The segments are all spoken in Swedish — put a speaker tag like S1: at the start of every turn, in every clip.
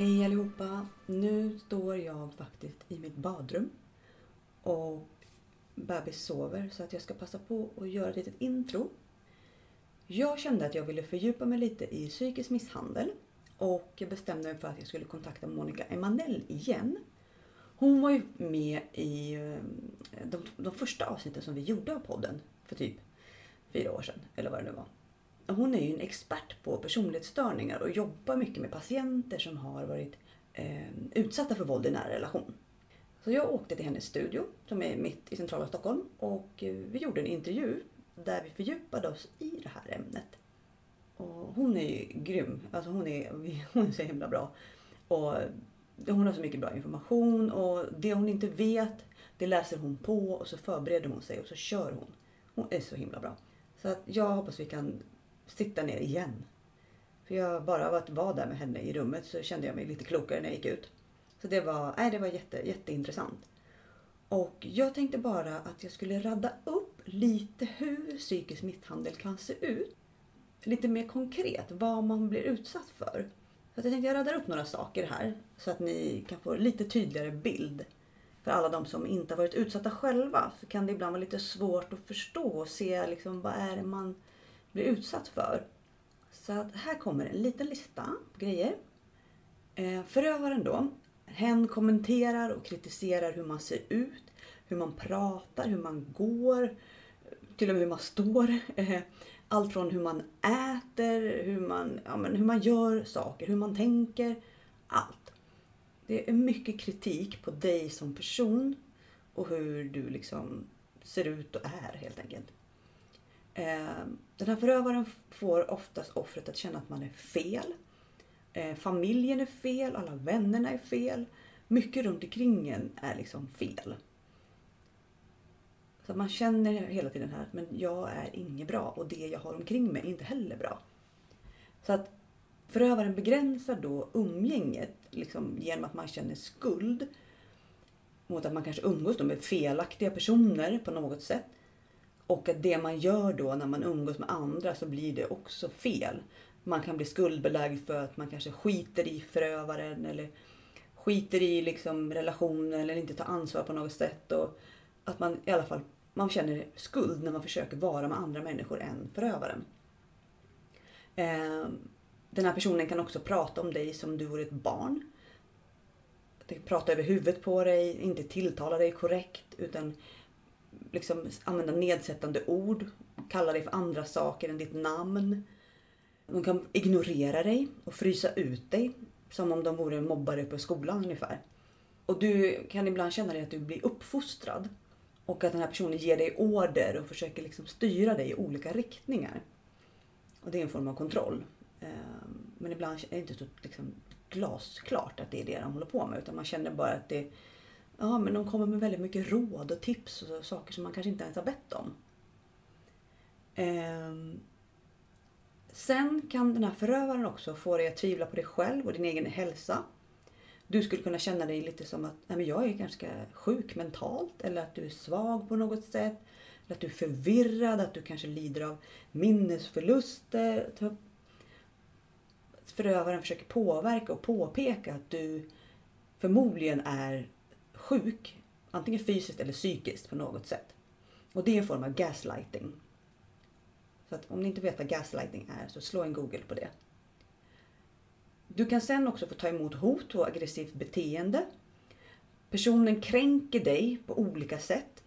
S1: Hej allihopa! Nu står jag faktiskt i mitt badrum och bebis sover så att jag ska passa på att göra ett litet intro. Jag kände att jag ville fördjupa mig lite i psykisk misshandel och jag bestämde mig för att jag skulle kontakta Monica Emanell igen. Hon var ju med i eh, de, de första avsnitten som vi gjorde av podden för typ fyra år sedan, eller vad det nu var. Hon är ju en expert på personlighetsstörningar och jobbar mycket med patienter som har varit eh, utsatta för våld i nära relation. Så jag åkte till hennes studio som är mitt i centrala Stockholm och eh, vi gjorde en intervju där vi fördjupade oss i det här ämnet. Och hon är ju grym. Alltså hon, är, hon är så himla bra. Och eh, hon har så mycket bra information och det hon inte vet det läser hon på och så förbereder hon sig och så kör hon. Hon är så himla bra. Så att jag hoppas vi kan sitta ner igen. För jag bara av att vara där med henne i rummet så kände jag mig lite klokare när jag gick ut. Så det var, nej, det var jätte, jätteintressant. Och jag tänkte bara att jag skulle radda upp lite hur psykisk misshandel kan se ut. Lite mer konkret, vad man blir utsatt för. Så jag tänkte jag raddar upp några saker här så att ni kan få lite tydligare bild. För alla de som inte har varit utsatta själva så kan det ibland vara lite svårt att förstå och se liksom, vad är det man blir utsatt för. Så att här kommer en liten lista på grejer. Eh, förövaren då, hen kommenterar och kritiserar hur man ser ut, hur man pratar, hur man går, till och med hur man står. Eh, allt från hur man äter, hur man, ja, men hur man gör saker, hur man tänker. Allt. Det är mycket kritik på dig som person och hur du liksom ser ut och är helt enkelt. Eh, den här förövaren får oftast offret att känna att man är fel. Eh, familjen är fel, alla vännerna är fel. Mycket runt omkring en är liksom fel. Så man känner hela tiden här men jag är inget bra och det jag har omkring mig är inte heller bra. Så att förövaren begränsar då umgänget liksom, genom att man känner skuld mot att man kanske umgås med felaktiga personer på något sätt. Och att det man gör då när man umgås med andra så blir det också fel. Man kan bli skuldbelagd för att man kanske skiter i förövaren eller skiter i liksom relationen eller inte tar ansvar på något sätt. Och att man i alla fall man känner skuld när man försöker vara med andra människor än förövaren. Ehm, den här personen kan också prata om dig som du vore ett barn. Prata över huvudet på dig, inte tilltala dig korrekt utan liksom använda nedsättande ord, kalla dig för andra saker än ditt namn. De kan ignorera dig och frysa ut dig som om de vore mobbare på skolan ungefär. Och du kan ibland känna dig att du blir uppfostrad och att den här personen ger dig order och försöker liksom styra dig i olika riktningar. Och det är en form av kontroll. Ehm, men ibland är det inte så liksom glasklart att det är det de håller på med utan man känner bara att det Ja, men de kommer med väldigt mycket råd och tips och saker som man kanske inte ens har bett om. Ehm. Sen kan den här förövaren också få dig att tvivla på dig själv och din egen hälsa. Du skulle kunna känna dig lite som att Nej, men jag är ganska sjuk mentalt eller att du är svag på något sätt. Eller att du är förvirrad, att du kanske lider av minnesförluster. Typ. Förövaren försöker påverka och påpeka att du förmodligen är sjuk, antingen fysiskt eller psykiskt på något sätt. Och det är en form av gaslighting. Så att om ni inte vet vad gaslighting är så slå en google på det. Du kan sen också få ta emot hot och aggressivt beteende. Personen kränker dig på olika sätt.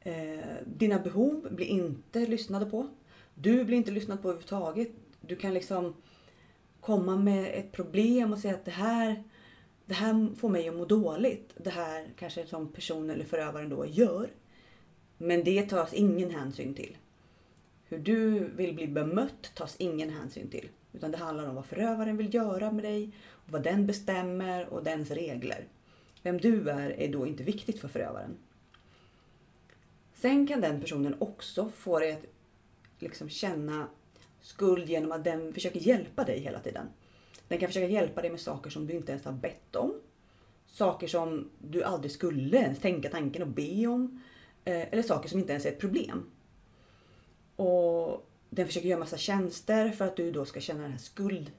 S1: Eh, dina behov blir inte lyssnade på. Du blir inte lyssnad på överhuvudtaget. Du kan liksom komma med ett problem och säga att det här det här får mig att må dåligt. Det här kanske som personen eller förövaren då gör. Men det tas ingen hänsyn till. Hur du vill bli bemött tas ingen hänsyn till. Utan det handlar om vad förövaren vill göra med dig, vad den bestämmer och dens regler. Vem du är är då inte viktigt för förövaren. Sen kan den personen också få dig att liksom känna skuld genom att den försöker hjälpa dig hela tiden. Den kan försöka hjälpa dig med saker som du inte ens har bett om. Saker som du aldrig skulle ens tänka tanken och be om. Eh, eller saker som inte ens är ett problem. Och den försöker göra massa tjänster för att du då ska känna den här skuld,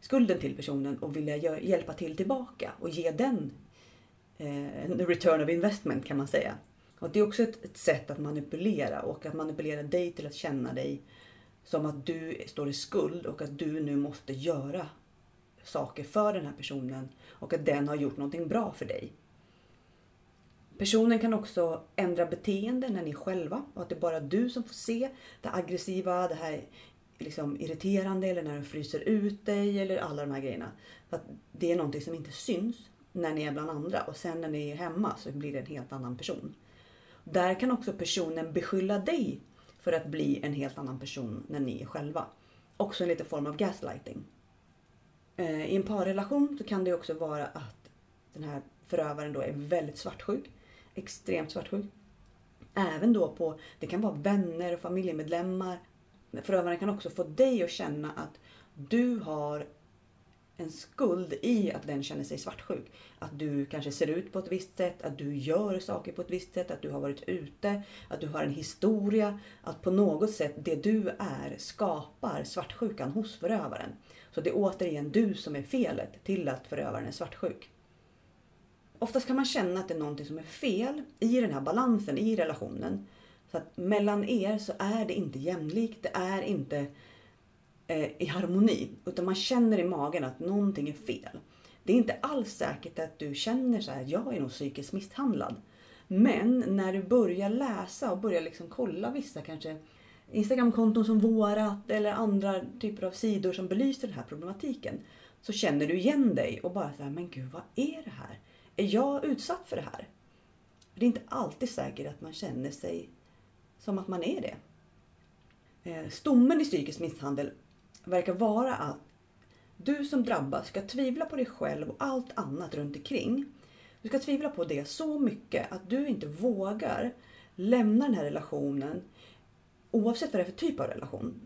S1: skulden till personen och vilja hjälpa till tillbaka och ge den eh, en return of investment kan man säga. Och Det är också ett, ett, sätt att manipulera och att manipulera dig till att känna dig som att du står i skuld och att du nu måste göra saker för den här personen och att den har gjort någonting bra för dig. Personen kan också ändra beteende när ni är själva och att det är bara du som får se det aggressiva, det här liksom irriterande eller när den fryser ut dig eller alla de här grejerna. För att det är någonting som inte syns när ni är bland andra och sen när ni är hemma så blir det en helt annan person. Där kan också personen beskylla dig för att bli en helt annan person när ni är själva. Också en liten form av gaslighting. Eh, I en parrelation så kan det också vara att den här förövaren då är väldigt svartsjuk. Extremt svartsjuk. Även då på, det kan vara vänner och familjemedlemmar. Förövaren kan också få dig att känna att du har en skuld i att den känner sig svartsjuk. Att du kanske ser ut på ett visst sätt, att du gör saker på ett visst sätt, att du har varit ute, att du har en historia. Att på något sätt det du är skapar svartsjukan hos förövaren. Så det är återigen du som är felet till att förövaren är svartsjuk. Oftast kan man känna att det är någonting som är fel i den här balansen i relationen. Så att mellan er så är det inte jämlikt, det är inte eh, i harmoni. Utan man känner i magen att någonting är fel. Det är inte alls säkert att du känner så här, jag är nog psykiskt misshandlad. Men när du börjar läsa och börjar liksom kolla vissa kanske Instagramkonton som vårat eller andra typer av sidor som belyser den här problematiken. Så känner du igen dig och bara så men gud vad är det här? Är jag utsatt för det här? Det är inte alltid säkert att man känner sig som att man är det. Eh, stommen i psykisk misshandel verkar vara att du som drabbas ska tvivla på dig själv och allt annat runt omkring. Du ska tvivla på det så mycket att du inte vågar lämna den här relationen oavsett vad det är för typ av relation.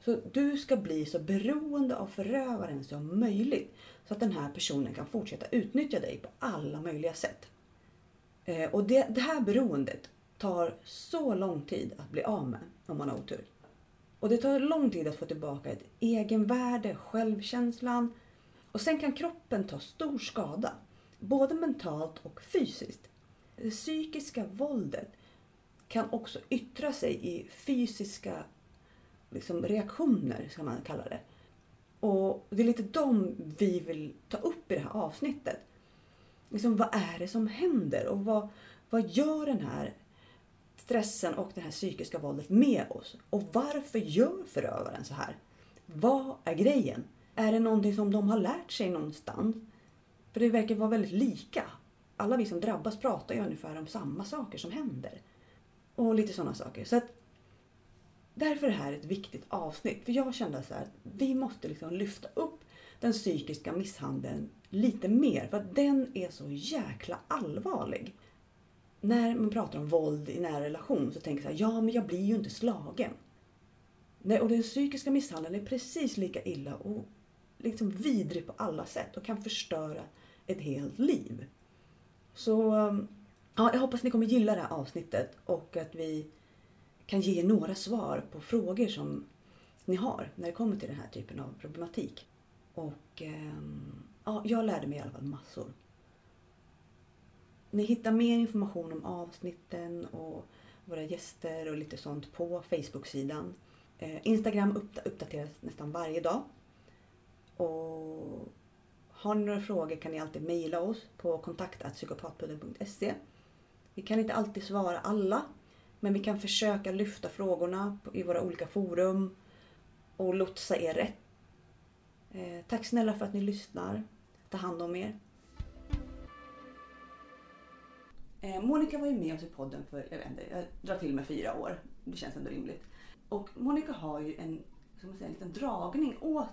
S1: Så du ska bli så beroende av förövaren som möjligt så att den här personen kan fortsätta utnyttja dig på alla möjliga sätt. Eh, och det, det här beroendet tar så lång tid att bli av med om man har otur. Och det tar lång tid att få tillbaka ett egenvärde, självkänslan. Och sen kan kroppen ta stor skada, både mentalt och fysiskt. Det psykiska våldet kan också yttra sig i fysiska liksom, reaktioner, ska man kalla det. Och det är lite de vi vill ta upp i det här avsnittet. Liksom, vad är det som händer och vad, vad gör den här stressen och det här psykiska våldet med oss? Och varför gör förövaren så här? Vad är grejen? Är det någonting som de har lärt sig någonstans? För det verkar vara väldigt lika. Alla vi som drabbas pratar ju ungefär om samma saker som händer. Och lite sådana saker. Så att, därför är det här ett viktigt avsnitt. För jag kände så här, vi måste liksom lyfta upp den psykiska misshandeln lite mer. För att den är så jäkla allvarlig. När man pratar om våld i nära relation så tänker jag så här, ja men jag blir ju inte slagen. Nej, och den psykiska misshandeln är precis lika illa och liksom vidrig på alla sätt och kan förstöra ett helt liv. Så um, Ja, jag hoppas ni kommer gilla det här avsnittet och att vi kan ge några svar på frågor som ni har när det kommer till den här typen av problematik. Och ehm, ja, jag lärde mig i alla fall massor. Ni hittar mer information om avsnitten och våra gäster och lite sånt på Facebook-sidan. Eh, Instagram uppdateras nästan varje dag. Och har ni några frågor kan ni alltid mejla oss på kontakt.psykopatpodden.se vi kan inte alltid svara alla, men vi kan försöka lyfta frågorna i våra olika forum och lotsa er rätt. Eh, tack snälla för att ni lyssnar. Ta hand om er. Eh, Monica var ju med oss i podden för, jag vet inte, jag drar till med fyra år. Det känns ändå rimligt. Och Monica har ju en, som man säger, en liten dragning åt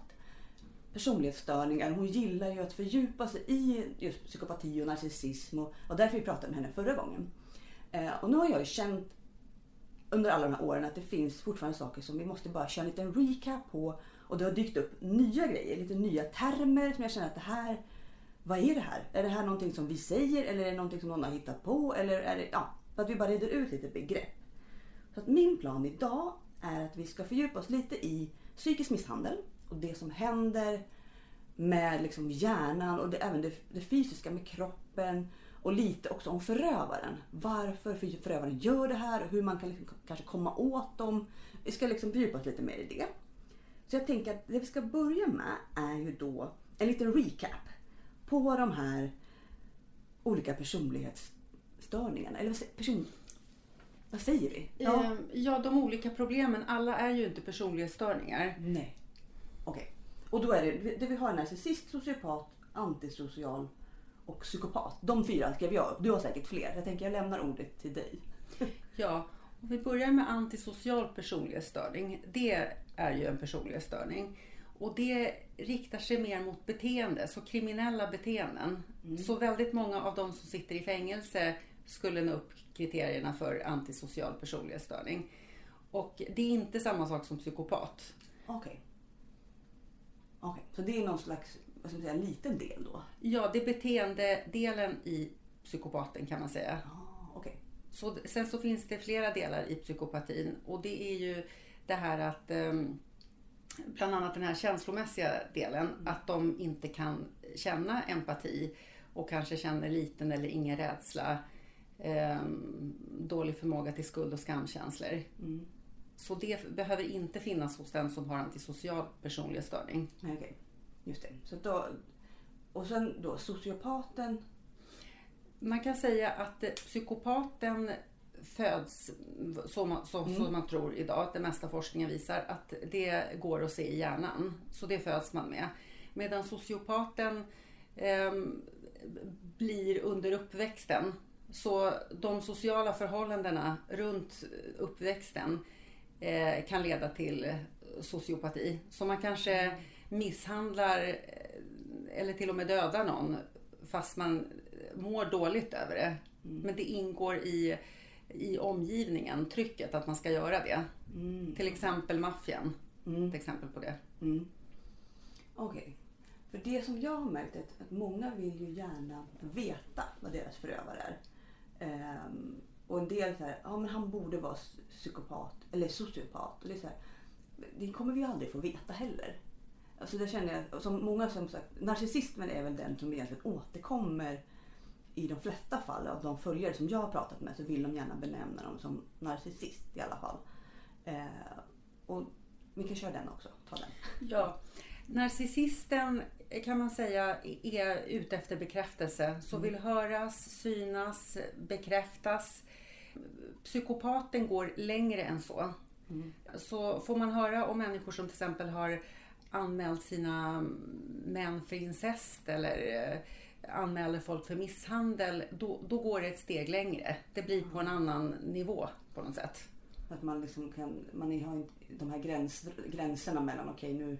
S1: personlighetsstörningar. Hon gillar ju att fördjupa sig i just psykopati och narcissism och, och därför vi pratade med henne förra gången. Eh, och nu har jag ju känt under alla de här åren att det finns fortfarande saker som vi måste bara köra en liten recap på och det har dykt upp nya grejer, lite nya termer som jag känner att det här, vad är det här? Är det här någonting som vi säger eller är det någonting som någon har hittat på? Eller är det, ja, att vi bara reder ut lite begrepp. Så att min plan idag är att vi ska fördjupa oss lite i psykisk misshandel och det som händer med liksom hjärnan och det, även det, det fysiska med kroppen och lite också om förövaren. Varför förövaren gör det här och hur man kan liksom kanske komma åt dem. Vi ska liksom fördjupa oss lite mer i det. Så jag tänker att det vi ska börja med är ju då en liten recap på de här olika personlighetsstörningarna. Eller person... Vad säger vi?
S2: Ja. Ehm, ja, de olika problemen. Alla är ju inte personlighetsstörningar.
S1: Nej. Okej. Och då är det, det vi har narcissist, sociopat, antisocial och psykopat. De fyra skrev jag upp. Du har säkert fler. Jag tänker jag lämnar ordet till dig.
S2: Ja, om vi börjar med antisocial personlighetsstörning. Det är ju en personlighetsstörning. Och det riktar sig mer mot beteende, så kriminella beteenden. Mm. Så väldigt många av de som sitter i fängelse skulle nå upp kriterierna för antisocial personlighetsstörning. Och det är inte samma sak som psykopat.
S1: Okej. Okay. Okay. så det är någon slags vad ska man säga, liten del då?
S2: Ja, det är beteendedelen i psykopaten kan man säga.
S1: Ah, okay.
S2: så, sen så finns det flera delar i psykopatin och det är ju det här att um, bland annat den här känslomässiga delen, mm. att de inte kan känna empati och kanske känner liten eller ingen rädsla. Eh, dålig förmåga till skuld och skamkänslor. Mm. Så det behöver inte finnas hos den som har antisocial personlighetsstörning.
S1: Okej, okay. just det. Så då, och sen då sociopaten?
S2: Man kan säga att psykopaten föds så man, så, mm. så man tror idag, det mesta forskningen visar, att det går att se i hjärnan. Så det föds man med. Medan sociopaten eh, blir under uppväxten. Så de sociala förhållandena runt uppväxten eh, kan leda till sociopati. Så man kanske misshandlar eh, eller till och med dödar någon fast man mår dåligt över det. Mm. Men det ingår i i omgivningen, trycket att man ska göra det. Mm. Till exempel maffian. Mm. Ett exempel på det.
S1: Mm. Okej. Okay. För det som jag har märkt är att många vill ju gärna veta vad deras förövare är. Um, och en del säger ja men han borde vara psykopat eller sociopat. Och det, är så här, det kommer vi aldrig få veta heller. Alltså det känner jag, som många som sagt, narcissismen är väl den som egentligen återkommer i de flesta fall av de följare som jag har pratat med så vill de gärna benämna dem som narcissist i alla fall. Eh, och vi kan köra den också. Ta den.
S2: Ja. Narcissisten kan man säga är ute efter bekräftelse. Så mm. vill höras, synas, bekräftas. Psykopaten går längre än så. Mm. Så får man höra om människor som till exempel har anmält sina män för incest eller eh, anmäler folk för misshandel, då, då går det ett steg längre. Det blir på en annan nivå på något sätt.
S1: Att man liksom kan, man har de här gräns, gränserna mellan, okej okay, nu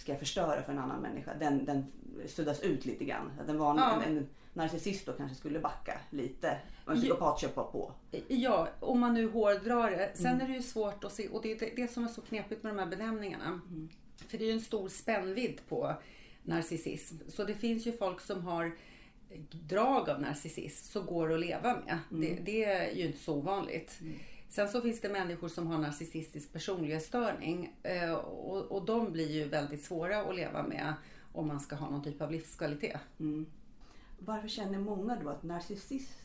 S1: ska jag förstöra för en annan människa. Den, den suddas ut lite grann. Den var ja. en, en narcissist då kanske skulle backa lite. Och en psykopat köpa på.
S2: Ja, om man nu hårdrar det. Sen mm. är det ju svårt att se och det är det, det som är så knepigt med de här benämningarna. Mm. För det är ju en stor spännvidd på narcissism. Så det finns ju folk som har drag av narcissism som går att leva med. Mm. Det, det, är ju inte så ovanligt. Mm. Sen så finns det människor som har narcissistisk personlighetsstörning eh, och, och de blir ju väldigt svåra att leva med om man ska ha någon typ av livskvalitet.
S1: Mm. Varför känner många då att narcissist,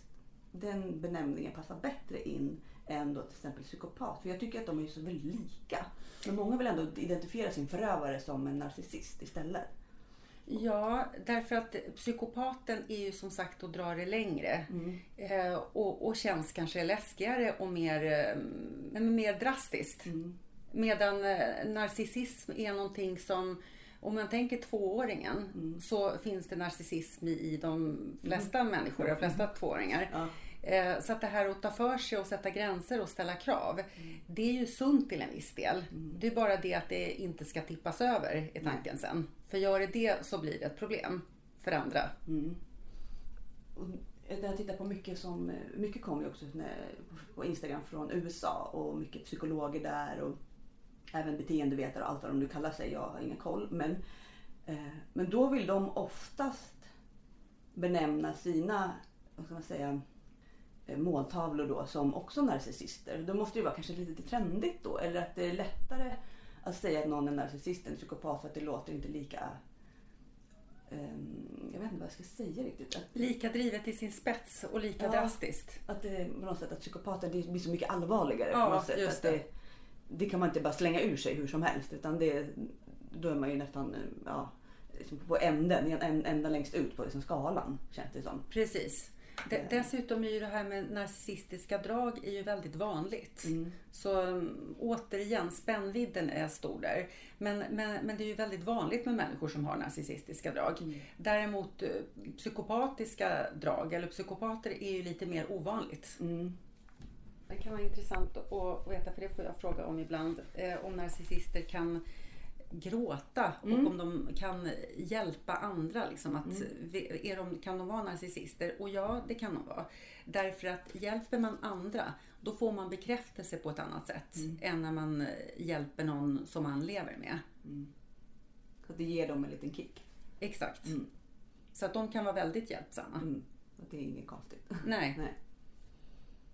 S1: den benämningen passar bättre in än då till exempel psykopat? För jag tycker att de är så väldigt lika. Men många vill ändå identifiera sin förövare som en narcissist istället.
S2: Ja, därför att psykopaten är ju som sagt att dra det längre. Mm. Eh, och, och, känns kanske läskigare och mer, eh, mer drastiskt. Mm. Medan eh, narcissism är någonting som om man tänker tvååringen mm. så finns det narcissism i, de flesta mm. människor, de flesta tvååringar. Ja. Eh, så att det här att ta för sig och sätta gränser och ställa krav, mm. det är ju sunt till en viss del. Mm. Det är bara det att det inte ska tippas över i tanken sen. För gör det det så blir det ett problem för andra. Mm.
S1: när jag tittar på mycket som, mycket kom ju också på Instagram från USA och mycket psykologer där och även beteendevetare och allt vad de nu kallar sig. Jag har ingen koll. Men, eh, men då vill de oftast benämna sina, vad ska man säga, eh, måltavlor då som också narcissister. Då måste det vara kanske lite trendigt då eller att det är lättare att säga att någon är narcissist eller psykopat för att det låter inte lika... ehm, jag vet inte vad jag ska säga riktigt. Att,
S2: Lika drivet till sin spets och lika
S1: Ja.
S2: drastiskt.
S1: att det på något sätt att psykopater det blir så mycket allvarligare.
S2: Ja,
S1: på något sätt.
S2: just
S1: att det. Det kan man inte bara slänga ur sig hur som helst. Utan det, då är man ju nästan ja, liksom på änden, en, en, ända längst ut på liksom skalan känns det som.
S2: Precis. De, dessutom är ju det här med narcissistiska drag är ju väldigt vanligt.
S1: Mm.
S2: Så um, återigen, spännvidden är stor där. Men, men, men det är ju väldigt vanligt med människor som har narcissistiska drag.
S1: Mm.
S2: Däremot eh, psykopatiska drag, eller psykopater, är ju lite mer ovanligt.
S1: Mm.
S2: Det kan vara intressant att veta, för det får jag fråga om ibland, eh, om narcissister kan gråta
S1: Mm.
S2: och om de kan hjälpa andra. Liksom att, är de, kan de vara narcissister? Och ja, det kan de vara. Därför att hjälper man andra, då får man bekräftelse på ett annat sätt
S1: Mm.
S2: än när man eh, hjälper någon som man lever med.
S1: Så att det ger dem en liten kick.
S2: Exakt.
S1: Mm.
S2: Så att de kan vara väldigt hjälpsamma.
S1: Mm. Att det är inget konstigt.
S2: Nej.
S1: Nej.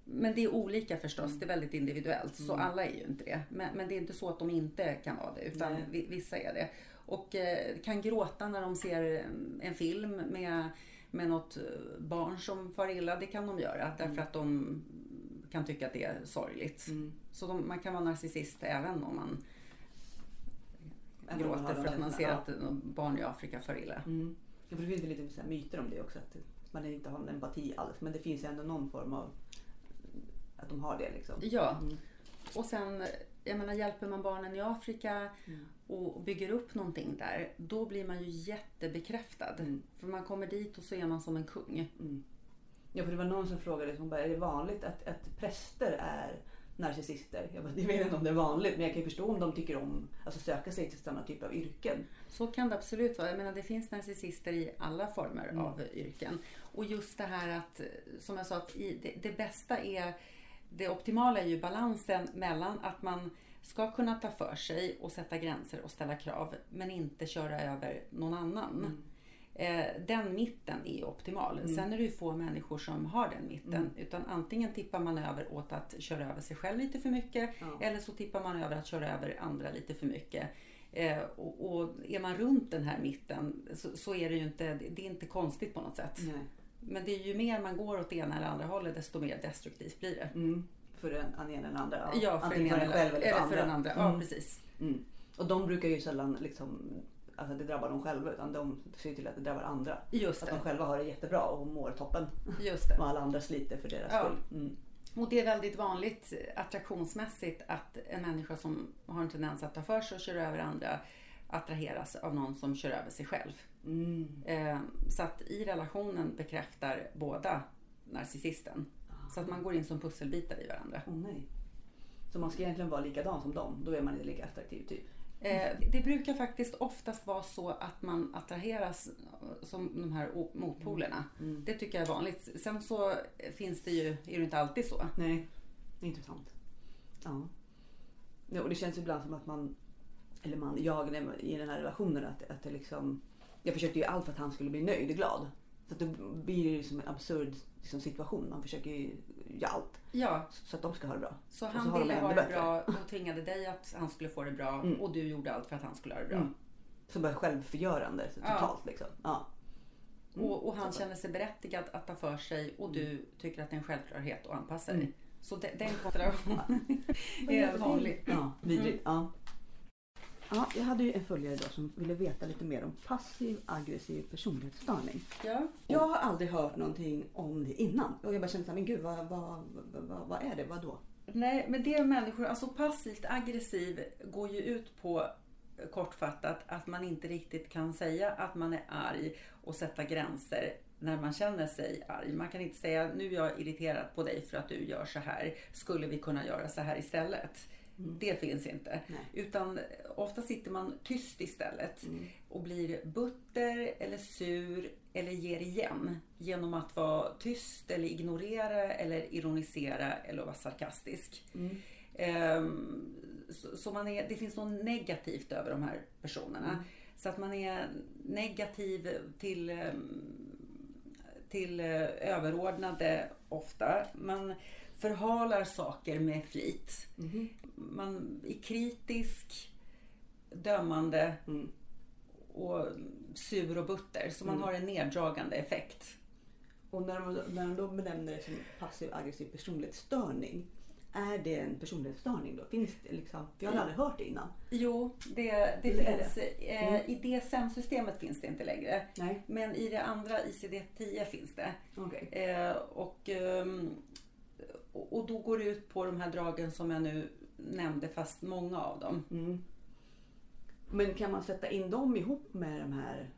S2: Men det är olika förstås,
S1: Mm.
S2: det är väldigt individuellt. Så alla är ju inte det. Men, men det är inte så att de inte kan vara det, utan
S1: Nej.
S2: vi- vissa är det. Och eh, kan gråta när de ser eh, en film med, med något eh, barn som far illa. Det kan de göra därför att de kan tycka att det är sorgligt.
S1: Mm.
S2: Så de, man kan vara narcissist även om man
S1: Även
S2: gråter för att man ser
S1: ja.
S2: att något barn i Afrika far illa.
S1: Mm. Det finns lite myter om det också. Att man inte har en empati alls. Men det finns ändå någon form av att de har det liksom.
S2: Ja,
S1: Mm.
S2: och sen jag menar, hjälper man barnen i Afrika
S1: Mm.
S2: och bygger upp någonting där, då blir man ju jättebekräftad.
S1: Mm.
S2: För man kommer dit och så är man som en kung.
S1: Mm. Ja, för det var någon som frågade, som bara, är det vanligt att, att präster är narcissister? Jag, bara, jag vet inte om det är vanligt, men jag kan ju förstå om de tycker om alltså söka sig till samma typ av yrken.
S2: Så kan det absolut vara. Jag menar, det finns narcissister i alla former
S1: Mm.
S2: av yrken. Och just det här att, som jag sa, att det, det bästa är, det optimala är ju balansen mellan att man ska kunna ta för sig och sätta gränser och ställa krav, men inte köra över någon annan.
S1: Mm.
S2: Eh, den mitten är optimal. Sen är det ju få människor som har den mitten.
S1: Mm.
S2: Utan antingen tippar man över åt att köra över sig själv lite för mycket.
S1: Ja.
S2: Eller så tippar man över att köra över andra lite för mycket. Eh, och, och är man runt den här mitten så, så är det ju inte, det är inte konstigt på något sätt.
S1: Nej.
S2: Men det är ju mer man går åt det ena eller andra hållet desto mer destruktivt blir det.
S1: Mm. För den ena eller andra.
S2: Ja, för
S1: Antingen
S2: den
S1: för
S2: ena
S1: en själv eller för
S2: eller
S1: andra.
S2: för den andra. Ja,
S1: Mm.
S2: precis.
S1: Mm. Och de brukar ju sällan liksom, alltså det drabbar dem själva utan de ser till att det drabbar andra.
S2: Just
S1: Att de
S2: det.
S1: själva har det jättebra och mår toppen.
S2: Just det.
S1: Och alla andra sliter för deras
S2: Ja.
S1: skull. Mm.
S2: Och det är väldigt vanligt attraktionsmässigt att en människa som har en tendens att ta för sig och köra över andra attraheras av någon som kör över sig själv.
S1: Mm.
S2: Eh, Så att i relationen bekräftar båda narcissisten. Så att man går in som pusselbitar i varandra.
S1: Åh nej. Så man ska egentligen vara likadan som dem. Då är man inte lika attraktiv typ.
S2: Eh, Det brukar faktiskt oftast vara så att man attraheras som de här motpolerna.
S1: Mm.
S2: Det tycker jag är vanligt. Sen så finns det ju, är det inte alltid så.
S1: Nej, intressant. Ja. ja. Och det känns ibland som att man, eller man, jag i den här relationen att, att det liksom, jag försökte ju allt för att han skulle bli nöjd och glad. Så att det blir ju som en absurd liksom, situation. Man försöker ju göra allt
S2: Ja,
S1: så att de ska ha det bra.
S2: så han
S1: så
S2: ville ha det
S1: bättre.
S2: bra och tvingade dig att han skulle få det bra
S1: Mm.
S2: och du gjorde allt för att han skulle ha det bra.
S1: Mm. Så bara självförgörande så
S2: Ja.
S1: totalt liksom. Ja. Mm.
S2: Och, och han
S1: Så-
S2: känner sig berättigad att ta för sig och du tycker att det är en självklarhet att anpassa
S1: Mm.
S2: dig. Så de, den konstellationen är vanlig.
S1: Ja, vidrigt. Ja. Ja, jag hade ju en följare då som ville veta lite mer om passiv aggressiv personlighetsstörning.
S2: Ja.
S1: Jag har aldrig hört någonting om det innan. Och jag bara kände såhär, men gud vad, vad, vad, vad är det? Vad då?
S2: Nej, men det är människor, alltså passivt aggressiv går ju ut på kortfattat att man inte riktigt kan säga att man är arg och sätta gränser när man känner sig arg. Man kan inte säga nu är jag irriterad på dig för att du gör så här. Skulle vi kunna göra så här istället? Det finns inte.
S1: Nej.
S2: Utan ofta sitter man tyst istället
S1: Mm.
S2: och blir butter eller sur eller ger igen genom att vara tyst eller ignorera eller ironisera eller vara sarkastisk.
S1: Mm.
S2: Ehm, så, så man är, det finns något negativt över de här personerna.
S1: Mm.
S2: Så att man är negativ till, ehm, till eh, överordnade ofta. Man förhalar saker med flit.
S1: Mhm.
S2: Man är kritisk dömande
S1: Mm.
S2: och sur och butter. Så man
S1: Mm.
S2: har en neddragande effekt.
S1: Och när de, när de då benämner det som passiv aggressiv personlighetsstörning. Är det en personlighetsstörning då? Finns det liksom? För jag har aldrig hört det innan.
S2: Jo, det, det finns.
S1: det.
S2: Eh, I DSM-systemet finns det inte längre.
S1: Nej.
S2: Men i det andra ICD-10 finns det.
S1: Okej.
S2: Eh, och, ehm, och då går det ut på de här dragen som jag nu nämnde, fast många av dem.
S1: Mm. Men kan man sätta in dem ihop med de här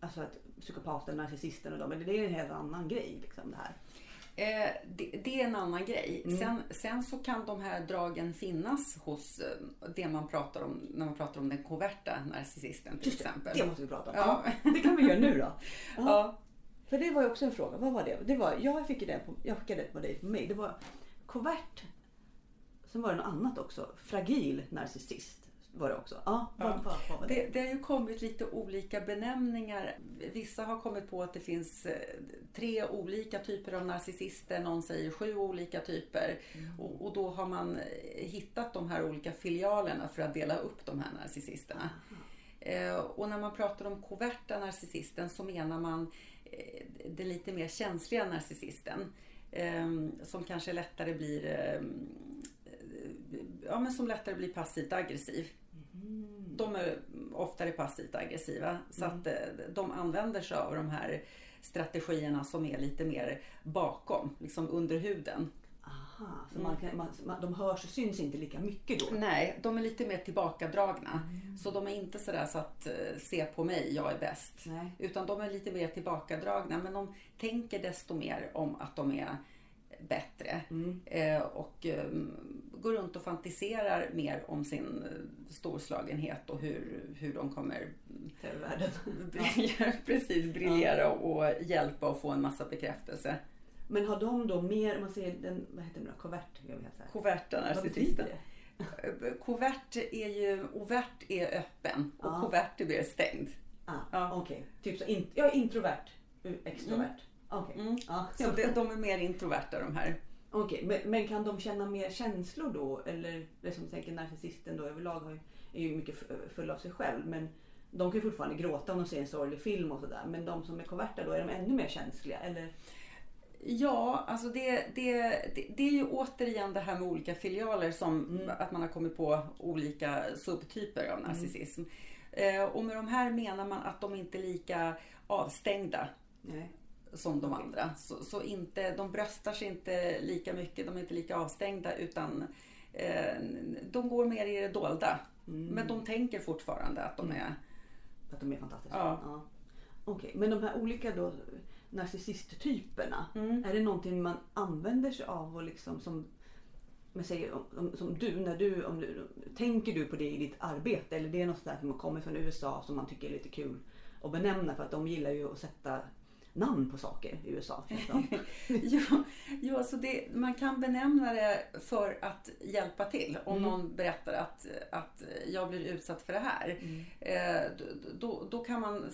S1: Alltså att psykopaten, narcissisten och dem, eller det är en helt annan grej liksom det här.
S2: Eh, det, det är en annan grej.
S1: Mm.
S2: Sen, sen så kan de här dragen finnas hos eh, det man pratar om när man pratar om den koverta narcissisten till
S1: Just
S2: exempel.
S1: det måste vi prata om.
S2: Ja.
S1: Ja. Det kan vi göra nu då. Ja.
S2: Ja.
S1: För det var ju också en fråga. Vad var det? det var, jag, fick det på, jag skickade det på dig på mig. Det var kovert. Sen var det något annat också. Fragil narcissist var det också. Ja, vad,
S2: Ja.
S1: vad var det?
S2: Det, det har ju kommit lite olika benämningar. Vissa har kommit på att det finns eh, tre olika typer av narcissister. Någon säger sju olika typer. Och, och då har man eh, hittat de här olika filialerna för att dela upp de här narcissisterna. Eh, och när man pratar om koverta narcissisten så menar man den lite mer känsliga narcissisten. Eh, som kanske lättare blir eh, ja, men som lättare blir passivt aggressiv. De är oftare passivt aggressiva. Så att eh, de använder sig av de här strategierna som är lite mer bakom, liksom under huden.
S1: Aha, så man kan, man, de hörs och syns inte lika mycket då?
S2: Nej, de är lite mer tillbakadragna. Så de är inte sådär så att eh, se på mig, jag är bäst.
S1: Nej.
S2: Utan de är lite mer tillbakadragna men de tänker desto mer om att de är bättre.
S1: Mm.
S2: Eh, och eh, går runt och fantiserar mer om sin eh, storslagenhet och hur, hur de kommer briljera, precis, briljera och hjälpa och få en massa bekräftelse.
S1: Men har de då mer, om man säger den, vad heter den då? Kovert? Jag vet.
S2: Koverta narcissisten. Kovert är ju, overt är öppen och
S1: Ja.
S2: kovert är mer stängd.
S1: Ah,
S2: Ja.
S1: Okej, typ så in, ja, introvert, extrovert. Okej.
S2: Mm.
S1: Ja.
S2: Så det, de är mer introverta de här.
S1: Okej, men, men kan de känna mer känslor då? Eller det som tänker narcissisten då överlag har är ju mycket full av sig själv. Men de kan ju fortfarande gråta om de ser en sorglig film och sådär. Men de som är koverta då, är de ännu mer känsliga? Eller?
S2: Ja, alltså det, det, det, det är ju återigen det här med olika filialer som att man har kommit på olika subtyper av narcissism. Eh, och med de här menar man att de inte är lika avstängda
S1: Nej.
S2: som de andra. Så, så inte, de bröstar sig inte lika mycket, de är inte lika avstängda utan eh, de går mer i det dolda. Men de tänker fortfarande att de är...
S1: Att de är fantastiska?
S2: Ja.
S1: Okej, men de här olika då narcissisttyperna.
S2: Mm.
S1: Är det någonting man använder sig av och liksom som men säger, om, om, som du, när du, om du, tänker du på det i ditt arbete eller det är något som kommer från USA som man tycker är lite kul att benämna för att de gillar ju att sätta namn på saker i USA.
S2: Ja, ja så det, man kan benämna det för att hjälpa till. Om någon berättar att, att jag blir utsatt för det här. Eh, då, då kan man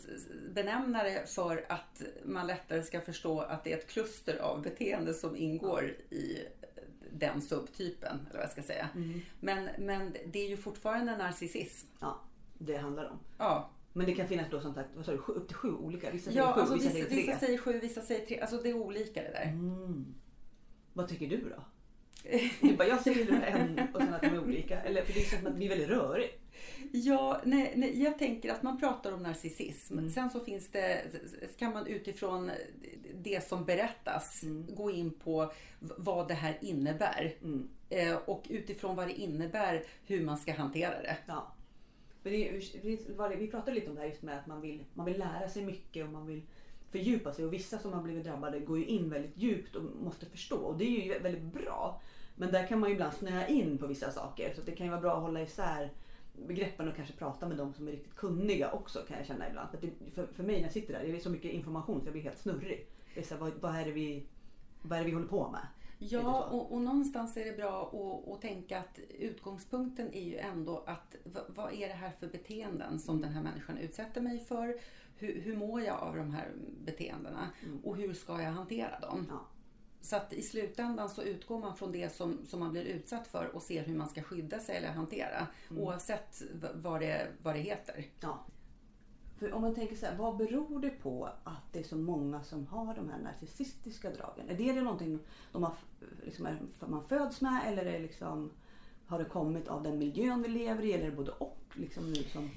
S2: benämna det för att man lättare ska förstå att det är ett kluster av beteende som ingår i den subtypen. Eller vad jag ska säga. Men, men det är ju fortfarande narcissism.
S1: ja, det handlar om.
S2: Ja,
S1: Men det kan finnas då som sagt, vad sa du, sju, upp till sju olika? Vissa säger
S2: ja
S1: sju,
S2: alltså
S1: vissa
S2: vissa,
S1: säger tre.
S2: vissa säger sju, vissa säger tre. Alltså det är olika det där.
S1: Mm. Vad tycker du då? Du bara, jag säger en och sen att de är olika. Eller, för det är som att det blir väldigt rörigt.
S2: Ja, nej, nej, jag tänker att man pratar om narcissism. Sen så finns det, kan man utifrån det som berättas gå in på vad det här innebär.
S1: Mm.
S2: Eh, och utifrån vad det innebär hur man ska hantera det.
S1: Ja. Men det, vi pratade lite om det här just med att man vill, man vill lära sig mycket och man vill fördjupa sig. Och vissa som har blivit drabbade går ju in väldigt djupt och måste förstå. Och det är ju väldigt bra. Men där kan man ju ibland snöa in på vissa saker. Så det kan ju vara bra att hålla isär begreppen och kanske prata med de som är riktigt kunniga också kan jag känna ibland. För, det, för, för mig när jag sitter där, det är så mycket information så jag blir helt snurrig. Det är så här, vad, vad, är det vi, vad är det vi håller på med?
S2: Ja, och, och någonstans är det bra att, att tänka att utgångspunkten är ju ändå att vad är det här för beteenden som den här människan utsätter mig för? Hur, hur mår jag av de här beteendena? Och hur ska jag hantera dem?
S1: Ja.
S2: Så att i slutändan så utgår man från det som, som man blir utsatt för och ser hur man ska skydda sig eller hantera. Oavsett v- vad det, vad det heter.
S1: Ja. För om man tänker så här, vad beror det på att det är så många som har de här narcissistiska dragen? Är det, det någonting de har, liksom, är, man föds med eller är det liksom, har det kommit av den miljön vi lever i eller är det både och? Liksom, liksom?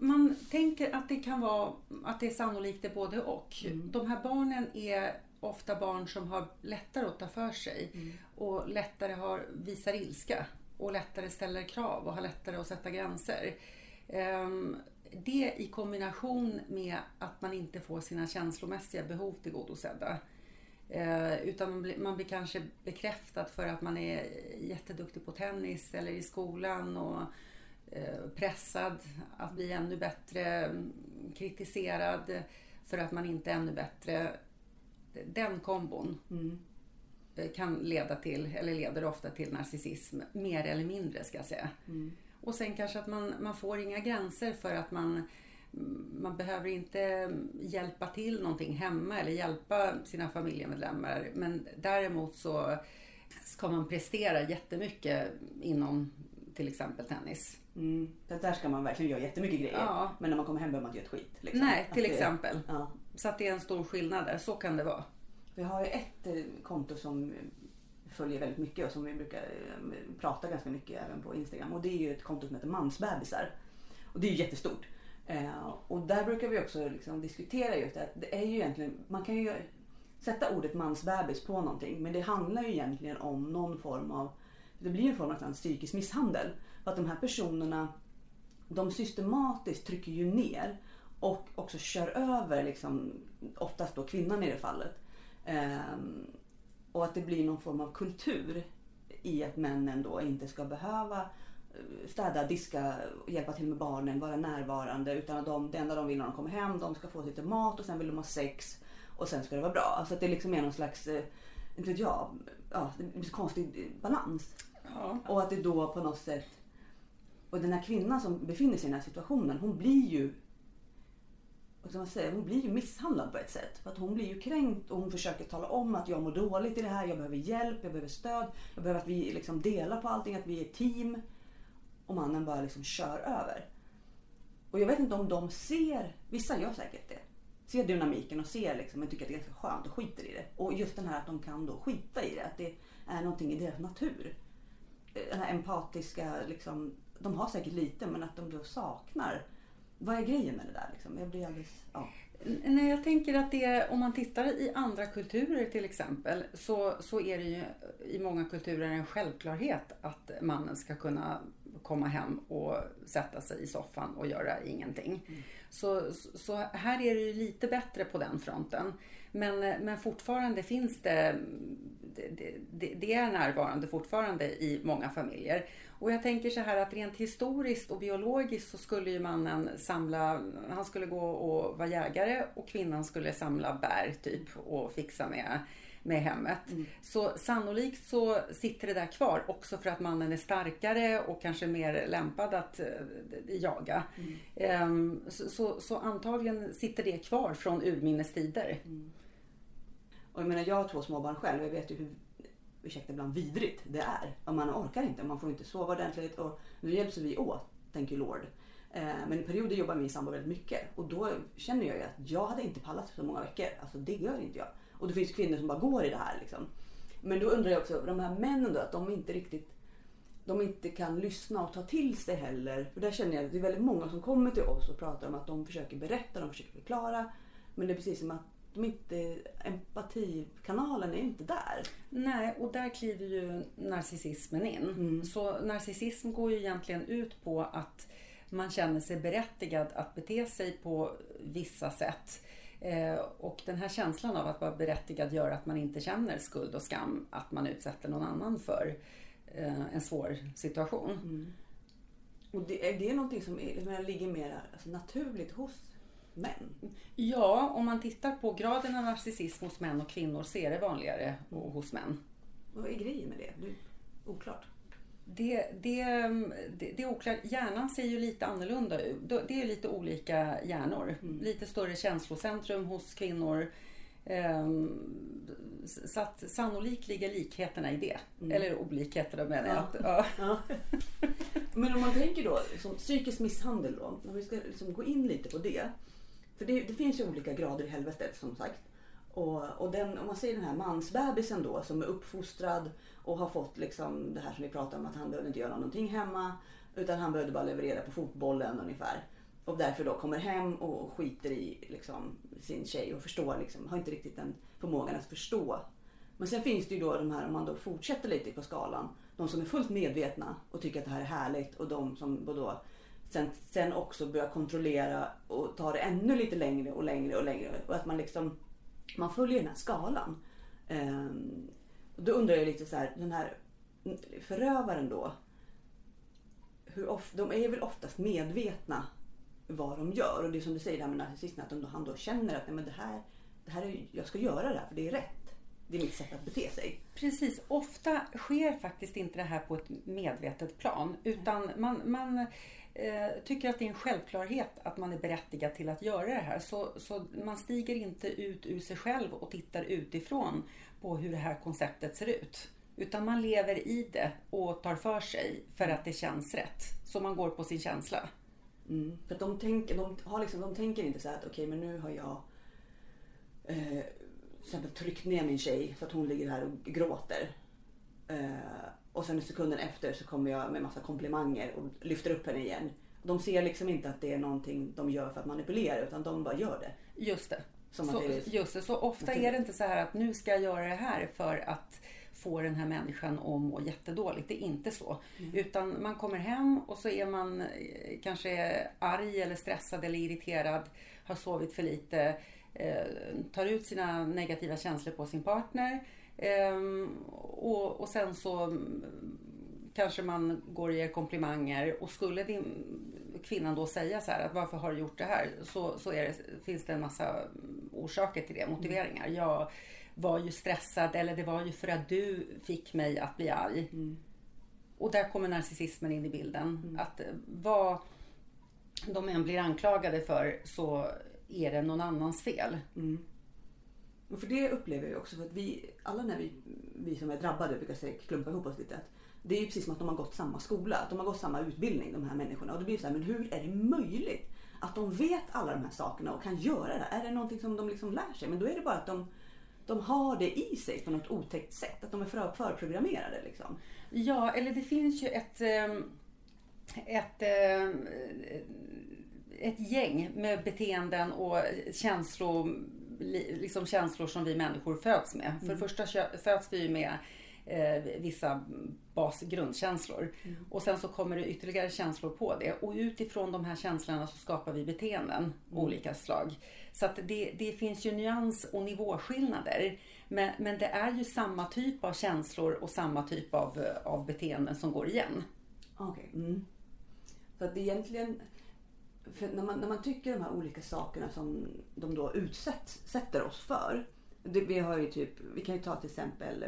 S2: Man tänker att det kan vara att det är sannolikt det både och. De här barnen är ofta barn som har lättare att ta för sig och lättare har, visar ilska och lättare ställer krav och har lättare att sätta gränser. Ehm, Det i kombination med att man inte får sina känslomässiga behov tillgodosedda. Eh, utan man blir, man blir kanske bekräftad för att man är jätteduktig på tennis eller i skolan och eh, pressad att bli ännu bättre, mm, kritiserad för att man inte är ännu bättre. Den kombon eh, kan leda till, eller leder ofta till narcissism, mer eller mindre ska jag säga. Och sen kanske att man, man får inga gränser för att man man behöver inte hjälpa till någonting hemma eller hjälpa sina familjemedlemmar. Men däremot så ska man prestera jättemycket inom till exempel tennis.
S1: Mm. Det där ska man verkligen göra jättemycket grejer.
S2: Ja.
S1: Men när man kommer hem behöver man inte göra ett skit. Liksom.
S2: Nej,
S1: Att
S2: till
S1: det-
S2: exempel.
S1: Ja.
S2: Så att det är en stor skillnad där. Så kan det vara.
S1: Vi har ju ett eh, konto som följer väldigt mycket och som vi brukar eh, prata ganska mycket även på Instagram. Och det är ju ett konto som heter Mansbebisar. Och det är ju jättestort. Eh, och där brukar vi också liksom diskutera just det att det är ju egentligen, man kan ju sätta ordet mansbebis på någonting men det handlar ju egentligen om någon form av, det blir en form av psykisk misshandel. För att de här personerna, de systematiskt trycker ju ner och också kör över liksom, oftast då kvinnan i det fallet. Ehm, och att det blir någon form av kultur i att männen då inte ska behöva eh, städa, diska, hjälpa till med barnen, vara närvarande. Utan att de, det enda de vill när de kommer hem, de ska få lite mat och sen vill de ha sex och sen ska det vara bra. Alltså att det liksom är någon slags, eh, inte vet jag, ja, konstig balans.
S2: Ja.
S1: Och att det då på något sätt... Och den här kvinnan som befinner sig i den här situationen, hon blir ju... Vad ska man säga? Hon blir ju misshandlad på ett sätt. För att hon blir ju kränkt och hon försöker tala om att jag mår dåligt i det här, jag behöver hjälp, jag behöver stöd. Jag behöver att vi liksom delar på allting, att vi är ett team. Och mannen bara liksom kör över. Och jag vet inte om de ser, vissa gör säkert det. Ser dynamiken och ser liksom, men tycker att det är ganska skönt och skiter i det. Och just den här att de kan då skita i det, att det är någonting i deras natur eh, den här empatiska, liksom, de har säkert lite men att de då saknar. Vad är grejen med det där? Liksom? Jag blir alldeles, ja.
S2: Nej, jag tänker att det om man tittar i andra kulturer till exempel så, så är det ju i många kulturer en självklarhet att mannen ska kunna komma hem och sätta sig i soffan och göra ingenting. Så, så här är det ju lite bättre på den fronten. Men, men fortfarande finns det, det, det, det är närvarande fortfarande i många familjer. Och jag tänker så här att rent historiskt och biologiskt så skulle ju mannen samla, han skulle gå och vara jägare och kvinnan skulle samla bär typ och fixa med, med hemmet. Så sannolikt så sitter det där kvar också för att mannen är starkare och kanske mer lämpad att eh, jaga. Ehm, så, så, så antagligen sitter det kvar från urminnes tider.
S1: Och jag menar jag har två småbarn själv. Jag vet ju hur, ursäkta ibland, vidrigt det är. Och man orkar inte, man får inte sova ordentligt. Och nu hjälps vi åt, thank you Lord. Eh, men i perioder jobbar min sambo väldigt mycket. Och då känner jag ju att jag hade inte pallat så många veckor. Alltså det gör inte jag. Och det finns kvinnor som bara går i det här liksom. Men då undrar jag också, de här männen då, att de inte riktigt de inte kan lyssna och ta till sig heller. För där känner jag att det är väldigt många som kommer till oss och pratar om att de försöker berätta, de försöker förklara. Men det är precis som att de inte, empatikanalen är inte där.
S2: Nej, och där kliver ju narcissismen in. Så narcissism går ju egentligen ut på att man känner sig berättigad att bete sig på vissa sätt. Eh, och den här känslan av att vara berättigad gör att man inte känner skuld och skam att man utsätter någon annan för eh, en svår situation.
S1: Och det, är det någonting som är, ligger mer alltså, naturligt hos män?
S2: Ja, om man tittar på graden av narcissism hos män och kvinnor så är det vanligare hos män.
S1: Vad är grejen med det? Du, oklart.
S2: Det, det, det, det är oklart. Hjärnan ser ju lite annorlunda ut. Det är lite olika hjärnor. Lite större känslocentrum hos kvinnor. Ehm, så att sannolikt ligger likheterna i det.
S1: Mm.
S2: Eller olikheterna menar jag.
S1: Ja.
S2: Ja.
S1: Men om man tänker då som psykisk misshandel då, om vi ska liksom gå in lite på det. För det, det finns ju olika grader i helvetet som sagt. Och, och den, om man ser den här mansbebisen då som är uppfostrad och har fått liksom det här som vi pratar om att han behövde inte göra någonting hemma. Utan han behövde bara leverera på fotbollen ungefär. Och därför då kommer hem och skiter i liksom, sin tjej och förstår liksom, har inte riktigt den förmågan att förstå. Men sen finns det ju då de här, om man då fortsätter lite på skalan, de som är fullt medvetna och tycker att det här är härligt och de som då sen, sen också börja kontrollera och ta det ännu lite längre och längre och längre. Och att man liksom, man följer den här skalan. Ehm, och då undrar jag lite så här, den här förövaren då. Hur of, de är väl oftast medvetna vad de gör. Och det är som du säger det här med narcissisten, att de, han då känner att nej, men det här, det här är, jag ska göra det här för det är rätt. Det är mitt sätt att bete sig.
S2: Precis, ofta sker faktiskt inte det här på ett medvetet plan utan man, man eh, Eh, tycker att det är en självklarhet att man är berättigad till att göra det här. Så, så man stiger inte ut ur sig själv och tittar utifrån på hur det här konceptet ser ut. Utan man lever i det och tar för sig för att det känns rätt. Så man går på sin känsla.
S1: Mm. För de, tänker, de, har liksom, de tänker inte så här att okej men nu har jag eh, till exempel tryckt ner min tjej så att hon ligger här och gråter. Eh, och sen sekunden efter så kommer jag med massa komplimanger och lyfter upp henne igen. De ser liksom inte att det är någonting de gör för att manipulera utan de bara gör det.
S2: Just det.
S1: Som
S2: så,
S1: det
S2: just det. Så ofta är det inte så här att nu ska jag göra det här för att få den här människan att må jättedåligt. Det är inte så. Utan man kommer hem och så är man eh, kanske arg eller stressad eller irriterad, har sovit för lite, eh, tar ut sina negativa känslor på sin partner. Ehm, och, och sen så mm, kanske man går och ger komplimanger och skulle din kvinnan då säga så här att varför har du gjort det här? Så, så det, finns det en massa orsaker till det, motiveringar. Jag var ju stressad eller det var ju för att du fick mig att bli arg. Och där kommer narcissismen in i bilden. Att vad de än blir anklagade för så är det någon annans fel.
S1: Och för det upplever jag också för att vi, alla när vi, vi som är drabbade brukar säga, klumpa ihop oss lite. Att det är ju precis som att de har gått samma skola, att de har gått samma utbildning de här människorna. Och det blir så här, men hur är det möjligt att de vet alla de här sakerna och kan göra det? Är det någonting som de liksom lär sig? Men då är det bara att de, de har det i sig på något otäckt sätt. Att de är för, förprogrammerade liksom.
S2: Ja, eller det finns ju ett, ehm, ett, ehm, ett gäng med beteenden och känslor, liksom känslor som vi människor föds med. För det första kö- föds vi med eh, vissa basgrundkänslor. Och sen så kommer det ytterligare känslor på det. Och utifrån de här känslorna så skapar vi beteenden olika slag. Så att det, det finns ju nyans och nivåskillnader. Men, men det är ju samma typ av känslor och samma typ av, av beteenden som går igen.
S1: Okej. Mm. Så att egentligen, för när, man, när man tycker de här olika sakerna som de då utsätter oss för. Det, vi, har ju typ, vi kan ju ta till exempel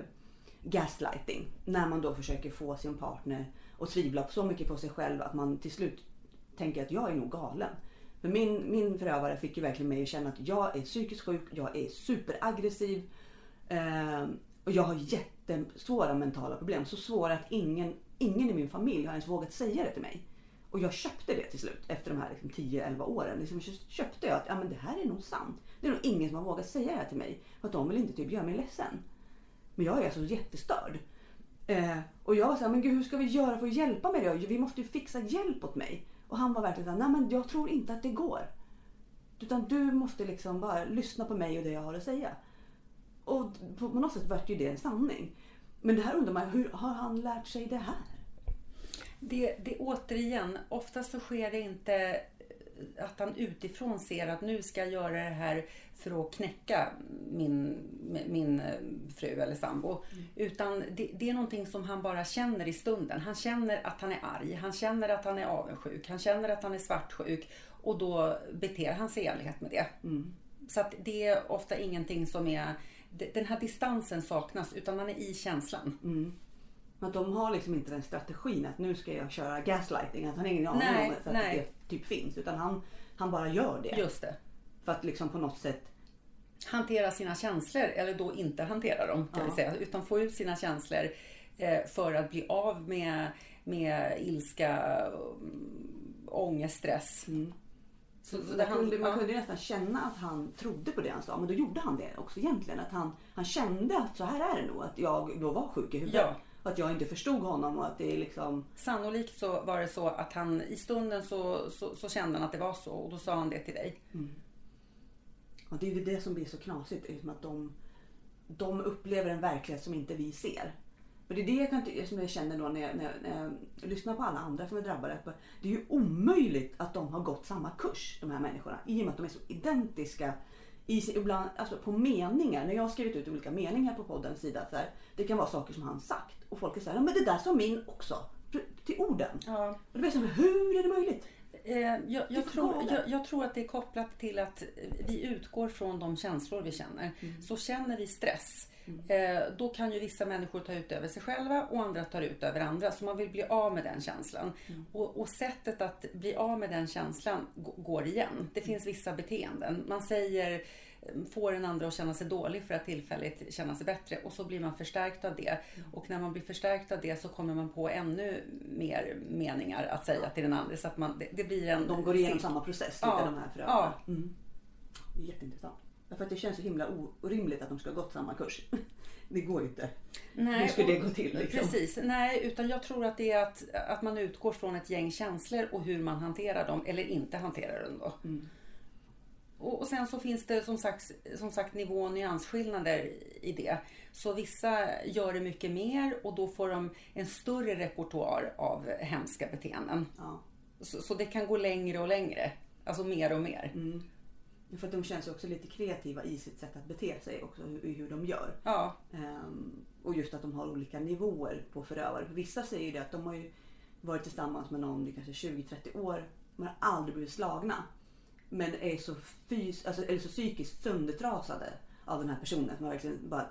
S1: gaslighting. När man då försöker få sin partner att tvivla så mycket på sig själv att man till slut tänker att jag är nog galen. För min, min förövare fick ju verkligen mig att känna att jag är psykiskt sjuk, jag är superaggressiv. Eh, och jag har jättesvåra mentala problem. Så svåra att ingen, ingen i min familj har ens vågat säga det till mig. Och jag köpte det till slut efter de här liksom 10-11 åren. Liksom köpte jag att ja, men det här är nog sant. Det är nog ingen som har vågat säga det här till mig. För att de vill inte typ göra mig ledsen. Men jag är alltså jättestörd. Eh, och jag var såhär, men gud hur ska vi göra för att hjälpa mig då? Vi måste ju fixa hjälp åt mig. Och han var verkligen såhär, nej men jag tror inte att det går. Utan du måste liksom bara lyssna på mig och det jag har att säga. Och på något sätt vart ju det en sanning. Men det här undrar man, hur har han lärt sig det här?
S2: Det, det återigen, oftast så sker det inte att han utifrån ser att nu ska jag göra det här för att knäcka min, min fru eller sambo. Utan det, det är någonting som han bara känner i stunden. Han känner att han är arg, han känner att han är avundsjuk, han känner att han är svartsjuk och då beter han sig i enlighet med det. Så att det är ofta ingenting som är... Den här distansen saknas utan man är i känslan.
S1: Men att de har liksom inte den strategin att nu ska jag köra gaslighting. Att han har ingen aning
S2: Nej,
S1: om att
S2: nej.
S1: det typ finns. Utan han, han bara gör det.
S2: Just det.
S1: För att liksom på något sätt
S2: hantera sina känslor eller då inte hantera dem kan
S1: Ja.
S2: vi säga. Utan få ut sina känslor eh, för att bli av med, med ilska, um, ångest, stress. Så, så det
S1: man, kunde,
S2: hand-
S1: man
S2: ja.
S1: kunde nästan känna att han trodde på det han sa. Men då gjorde han det också egentligen. Att han, han kände att så här är det nog. Att jag då var sjuk i huvudet.
S2: Ja.
S1: Att jag inte förstod honom och att det är liksom...
S2: Sannolikt så var det så att han i stunden så, så, så kände han att det var så och då sa han det till dig.
S1: Och det är ju det som blir så knasigt. Liksom att de, de upplever en verklighet som inte vi ser. Och det är det jag, kan, som jag känner då när jag, när, jag, när jag lyssnar på alla andra som är drabbade. Det är ju omöjligt att de har gått samma kurs, de här människorna. I och med att de är så identiska i ibland, alltså på meningar. När jag har skrivit ut olika meningar på poddens sida. Så här, det kan vara saker som han sagt. Och folk är så här, "Ja, men det där sa min också. Till orden.
S2: Ja.
S1: Och då blir så här, hur är det möjligt?
S2: Eh, jag,
S1: Det
S2: jag, tror, jag, jag tror att det är kopplat till att vi utgår från de känslor vi känner.
S1: Mm.
S2: Så känner vi stress, eh, då kan ju vissa människor ta ut över sig själva och andra tar ut över andra. Så man vill bli av med den känslan.
S1: Mm.
S2: Och, och sättet att bli av med den känslan går igen. Det finns vissa beteenden. Man säger får en andra att känna sig dålig för att tillfälligt känna sig bättre och så blir man förstärkt av det.
S1: Mm.
S2: Och när man blir förstärkt av det så kommer man på ännu mer meningar att säga till den andra så att man, det, det blir en
S1: De går igenom samma process,
S2: Ja.
S1: de här förövarna. Mm. Det är jätteintressant. Därför att det känns så himla orimligt att de ska ha gått samma kurs. Det går ju inte. Hur ska det gå till, liksom?
S2: Precis. Nej, utan jag tror att det är att, att man utgår från ett gäng känslor och hur man hanterar dem eller inte hanterar dem då.
S1: Mm.
S2: Och, och sen så finns det som sagt, som sagt nivå och nyansskillnader i det. Så vissa gör det mycket mer och då får de en större repertoar av hemska beteenden.
S1: Ja.
S2: Så, så det kan gå längre och längre. Alltså mer och mer.
S1: Mm. För att de känns ju också lite kreativa i sitt sätt att bete sig också, hur, hur de gör.
S2: Ja,
S1: Ehm, och just att de har olika nivåer på förövare. För vissa säger ju det att de har ju varit tillsammans med någon i kanske 20-30 år, men har aldrig blivit slagna. Men är så, fys- alltså, eller så psykiskt söndertrasade av den här personen som har verkligen bara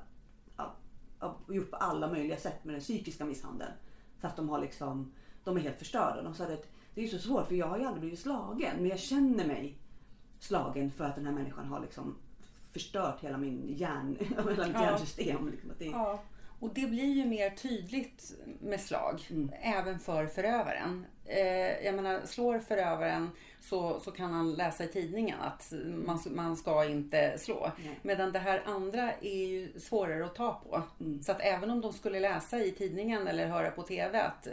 S1: ja, gjort på alla möjliga sätt med den psykiska misshandeln. Så att de har liksom, de är helt förstörda. De sa att det är så svårt för jag har ju aldrig blivit slagen men jag känner mig slagen för att den här människan har liksom förstört hela min hjärn, hela mitt
S2: Ja.
S1: hjärnsystem. Liksom, att det,
S2: Ja, och det blir ju mer tydligt med slag, även för förövaren. Eh, jag menar, slår förövaren så, så kan han läsa i tidningen att man, man ska inte slå.
S1: Nej.
S2: Medan det här andra är ju svårare att ta på. Så att även om de skulle läsa i tidningen eller höra på TV att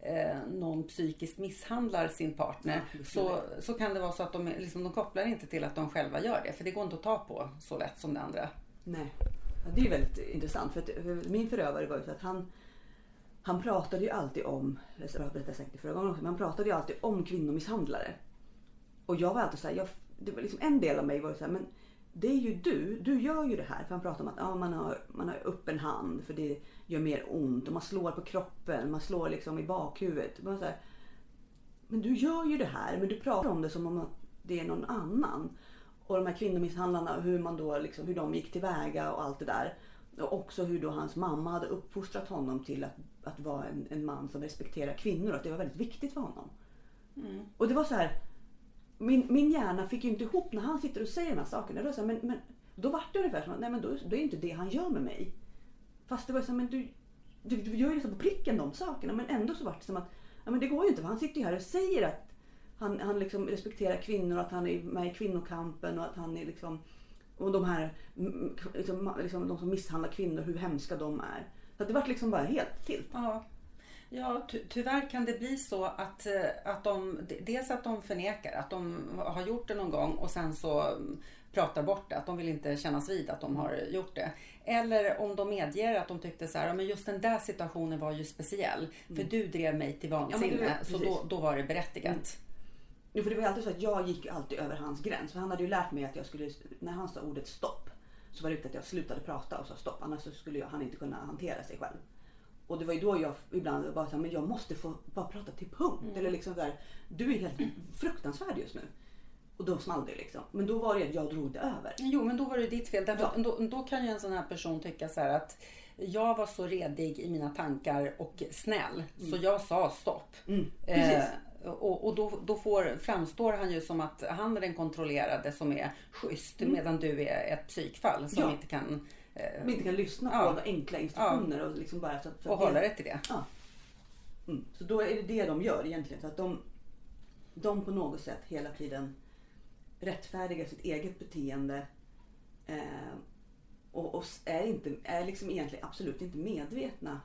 S2: eh, någon psykiskt misshandlar sin partner
S1: Ja,
S2: så, så kan det vara så att de, liksom, de kopplar inte till att de själva gör det. För det går inte att ta på så lätt som det andra.
S1: Nej. Ja, det är väldigt intressant för, att, för min förövare var ju så att han han pratade ju alltid om, jag har säkert förra gången också, men han pratade ju alltid om kvinnomisshandlare. Och jag var alltid så här, jag, det var liksom en del av mig var ju så här, men det är ju du, du gör ju det här. För han pratade om att ja, man, har, man har öppen hand för det gör mer ont och man slår på kroppen, man slår liksom i bakhuvudet. Man så här, men du gör ju det här, men du pratar om det som om det är någon annan. Och de här kvinnomisshandlarna, hur, man då liksom, hur de gick tillväga och allt det där. Och också hur då hans mamma hade uppfostrat honom till att, att vara en, en man som respekterar kvinnor och att det var väldigt viktigt för honom. Och det var så här, min, min hjärna fick ju inte ihop när han sitter och säger de här sakerna. Då, så här, men, men, då var det ungefär som att nej, men då, då är inte det han gör med mig. Fast det var så här, men du, du, du gör ju liksom på pricken de sakerna. Men ändå så var det som att ja, men det går ju inte. För han sitter ju här och säger att han, han liksom respekterar kvinnor, att han är med i kvinnokampen och att han är liksom och de här mm, liksom, liksom, de som misshandlar kvinnor, hur hemska de är. Så att det var liksom bara helt tilt.
S2: Ja, ja ty tyvärr kan det bli så att, eh, att de, dels att de förnekar att de har gjort det någon gång och sen så mm, pratar bort det, att de vill inte kännas vid att de har gjort det. Eller om de medger att de tyckte så här, "Ja, men just den där situationen var ju speciell. För du drev mig till vansinne,
S1: Mm. Ja,
S2: så då, då var det berättigat.
S1: Jo, för det var ju alltid så att jag gick alltid över hans gräns. För han hade ju lärt mig att jag skulle, när han sa ordet stopp, så var det viktigt att jag slutade prata och sa stopp. Annars så skulle jag, han inte kunna hantera sig själv. Och det var ju då jag ibland så här, men jag måste få bara prata till punkt. Eller liksom där, du är helt fruktansvärd just nu. Och då small det liksom. Men då var det att jag drog det över.
S2: Jo, men då var det ditt fel. Därför
S1: Ja.
S2: då, då kan ju en sån här person tycka så här att jag var så redig i mina tankar och snäll så jag sa stopp.
S1: Mm,
S2: Eh. Och, och, då, då får, framstår han ju som att han är den kontrollerade som är schysst medan du är ett psykfall som
S1: Ja.
S2: inte kan eh,
S1: inte kan lyssna
S2: Ja.
S1: på några enkla instruktioner och liksom bara så så
S2: och hålla dig till det.
S1: Ja. Mm. Så då är det det de gör egentligen. Så att de, de på något sätt hela tiden rättfärdigar sitt eget beteende eh, och, och är, inte, är liksom egentligen absolut inte medvetna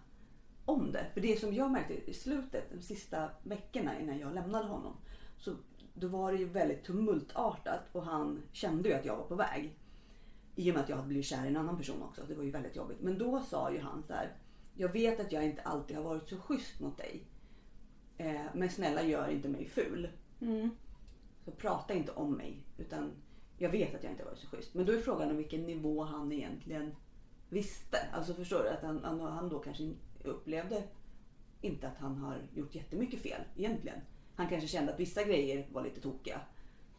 S1: om det. För det som jag märkte i slutet, de sista veckorna innan jag lämnade honom, så då var det ju väldigt tumultartat och han kände ju att jag var på väg. I och med att jag hade blivit kär i en annan person också. Det var ju väldigt jobbigt. Men då sa ju han så här. Jag vet att jag inte alltid har varit så schysst mot dig. Eh, men snälla gör inte mig ful.
S2: Mm.
S1: Så prata inte om mig. Utan jag vet att jag inte har varit så schysst. Men då är frågan om vilken nivå han egentligen visste. Alltså förstår du? Att han, han, han då kanske upplevde inte att han har gjort jättemycket fel egentligen. Han kanske kände att vissa grejer var lite tokiga.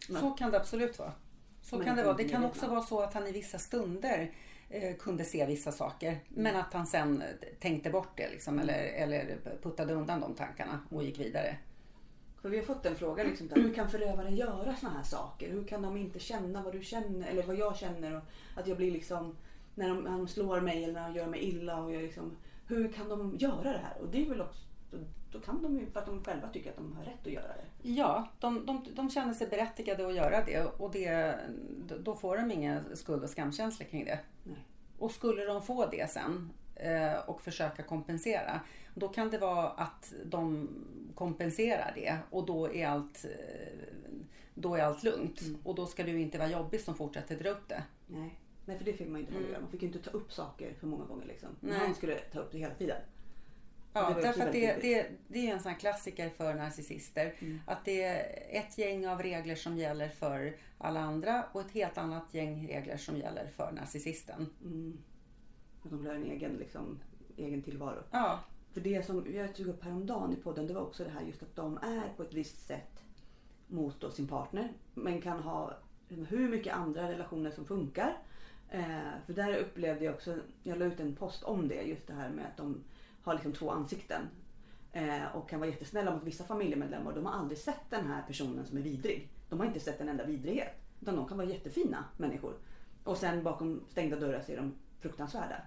S1: Men-
S2: Så kan det absolut vara. Så
S1: Men
S2: kan det vara.
S1: de
S2: Det kan också vara så att han i vissa stunder eh, kunde se vissa saker. Men att han sen tänkte bort det liksom, eller, eller puttade undan de tankarna och gick vidare.
S1: För vi har fått en fråga liksom, där, hur kan förövaren göra såna här saker? Hur kan de inte känna vad du känner eller vad jag känner? Och att jag blir liksom, när de, de slår mig eller när de gör mig illa. Och jag liksom, hur kan de göra det här? Och det är väl också, då, då kan de ju för att de själva tycker att de har rätt att göra det.
S2: Ja, de, de, de känner sig berättigade att göra det och det, då får de ingen skuld och skamkänsla kring det.
S1: Nej.
S2: Och skulle de få det sen eh, och försöka kompensera, då kan det vara att de kompenserar det och då är allt, eh, då är allt lugnt. Och då ska du inte vara jobbig som fortsätter dra upp det.
S1: Nej. Nej, för det fick man ju inte heller göra. Man fick ju inte ta upp saker för många gånger. Liksom. Men
S2: Mm.
S1: Han skulle ta upp det hela tiden.
S2: Ja, därför att det, det, det är en sån klassiker för narcissister. Att det är ett gäng av regler som gäller för alla andra och ett helt annat gäng regler som gäller för narcissisten.
S1: Mm. Att de vill ha en egen, liksom, egen tillvaro.
S2: Ja,
S1: För det som jag tog upp häromdagen i podden det var också det här just att de är på ett visst sätt mot sin partner. Men kan ha hur mycket andra relationer som funkar. Eh, för där upplevde jag också, jag la ut en post om det, just det här med att de har liksom två ansikten. Eh, och kan vara jättesnälla mot vissa familjemedlemmar. De har aldrig sett den här personen som är vidrig. De har inte sett en enda vidrighet. Utan de kan vara jättefina människor. Och sen bakom stängda dörrar så är de fruktansvärda.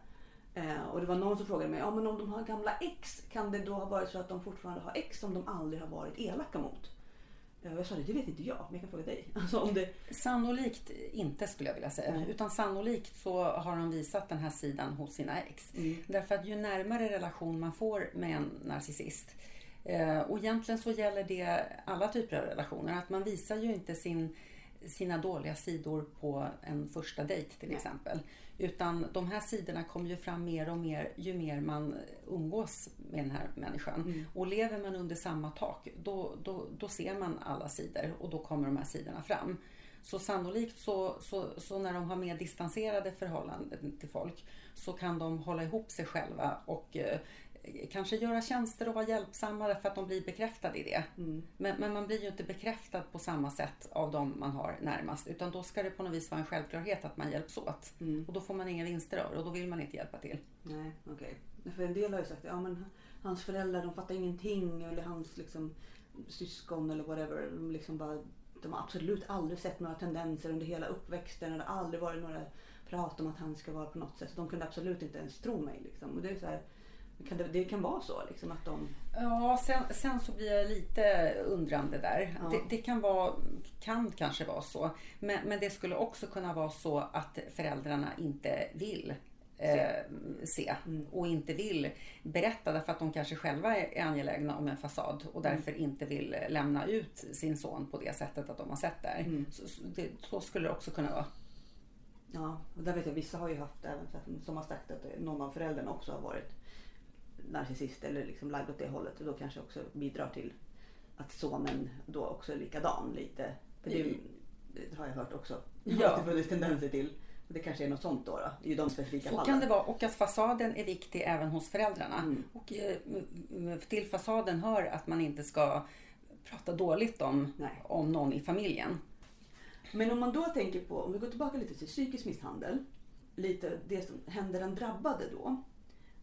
S1: Eh, och det var någon som frågade mig, ja men om de har gamla ex, kan det då ha varit så att de fortfarande har ex som de aldrig har varit elaka mot? Jag sa det, det vet inte jag, men jag kan fråga dig. Alltså om det...
S2: sannolikt inte skulle jag vilja säga.
S1: Nej.
S2: Utan sannolikt så har de visat den här sidan hos sina ex.
S1: Mm.
S2: Därför att ju närmare relation man får med en narcissist eh, och egentligen så gäller det alla typer av relationer. Att man visar ju inte sin, sina dåliga sidor på en första dejt till
S1: Nej.
S2: exempel. Utan de här sidorna kommer ju fram mer och mer ju mer man umgås med den här människan.
S1: Mm.
S2: Och lever man under samma tak då, då, då ser man alla sidor och då kommer de här sidorna fram. Så sannolikt så, så, så när de har mer distanserade förhållanden till folk så kan de hålla ihop sig själva och eh, kanske göra tjänster och vara hjälpsamma för att de blir bekräftade i det.
S1: Mm.
S2: Men, men man blir ju inte bekräftad på samma sätt av dem man har närmast utan då ska det på något vis vara en självklarhet att man hjälps åt.
S1: Mm.
S2: Och då får man inga vinster av och då vill man inte hjälpa till.
S1: Nej, okej. För en del har ju sagt ja men hans föräldrar de fattar ingenting eller hans liksom, syskon eller whatever. De, liksom bara, de har absolut aldrig sett några tendenser under hela uppväxten. Det har aldrig varit några prat om att han ska vara på något sätt. Så de kunde absolut inte ens tro mig. Liksom. Och det, är så här, kan det, det kan vara så liksom, att de...
S2: Ja, sen, sen så blir jag lite undrande där.
S1: Ja.
S2: Det, det kan, vara, kan kanske vara så. Men, men det skulle också kunna vara så att föräldrarna inte vill eh, se
S1: Mm.
S2: och inte vill berätta därför att de kanske själva är angelägna om en fasad och därför inte vill lämna ut sin son på det sättet att de har sett där.
S1: Mm.
S2: Så, så, det, så skulle det också kunna vara.
S1: Ja, och där vet jag vissa har ju haft även som har sagt att någon av föräldrarna också har varit narcissist eller liksom lagd åt det hållet och då kanske också bidrar till att sonen då också är likadan lite. För det, det har jag hört också.
S2: Ja.
S1: Att det funnits tendenser till. Det kanske är något sånt då, då i de specifika
S2: Så
S1: fallen.
S2: kan det vara och att fasaden är viktig även hos föräldrarna.
S1: Mm.
S2: Och eh, till fasaden hör att man inte ska prata dåligt om,
S1: Nej.
S2: om någon i familjen.
S1: Men om man då tänker på, om vi går tillbaka lite till psykisk misshandel. Lite det som händer den drabbade då.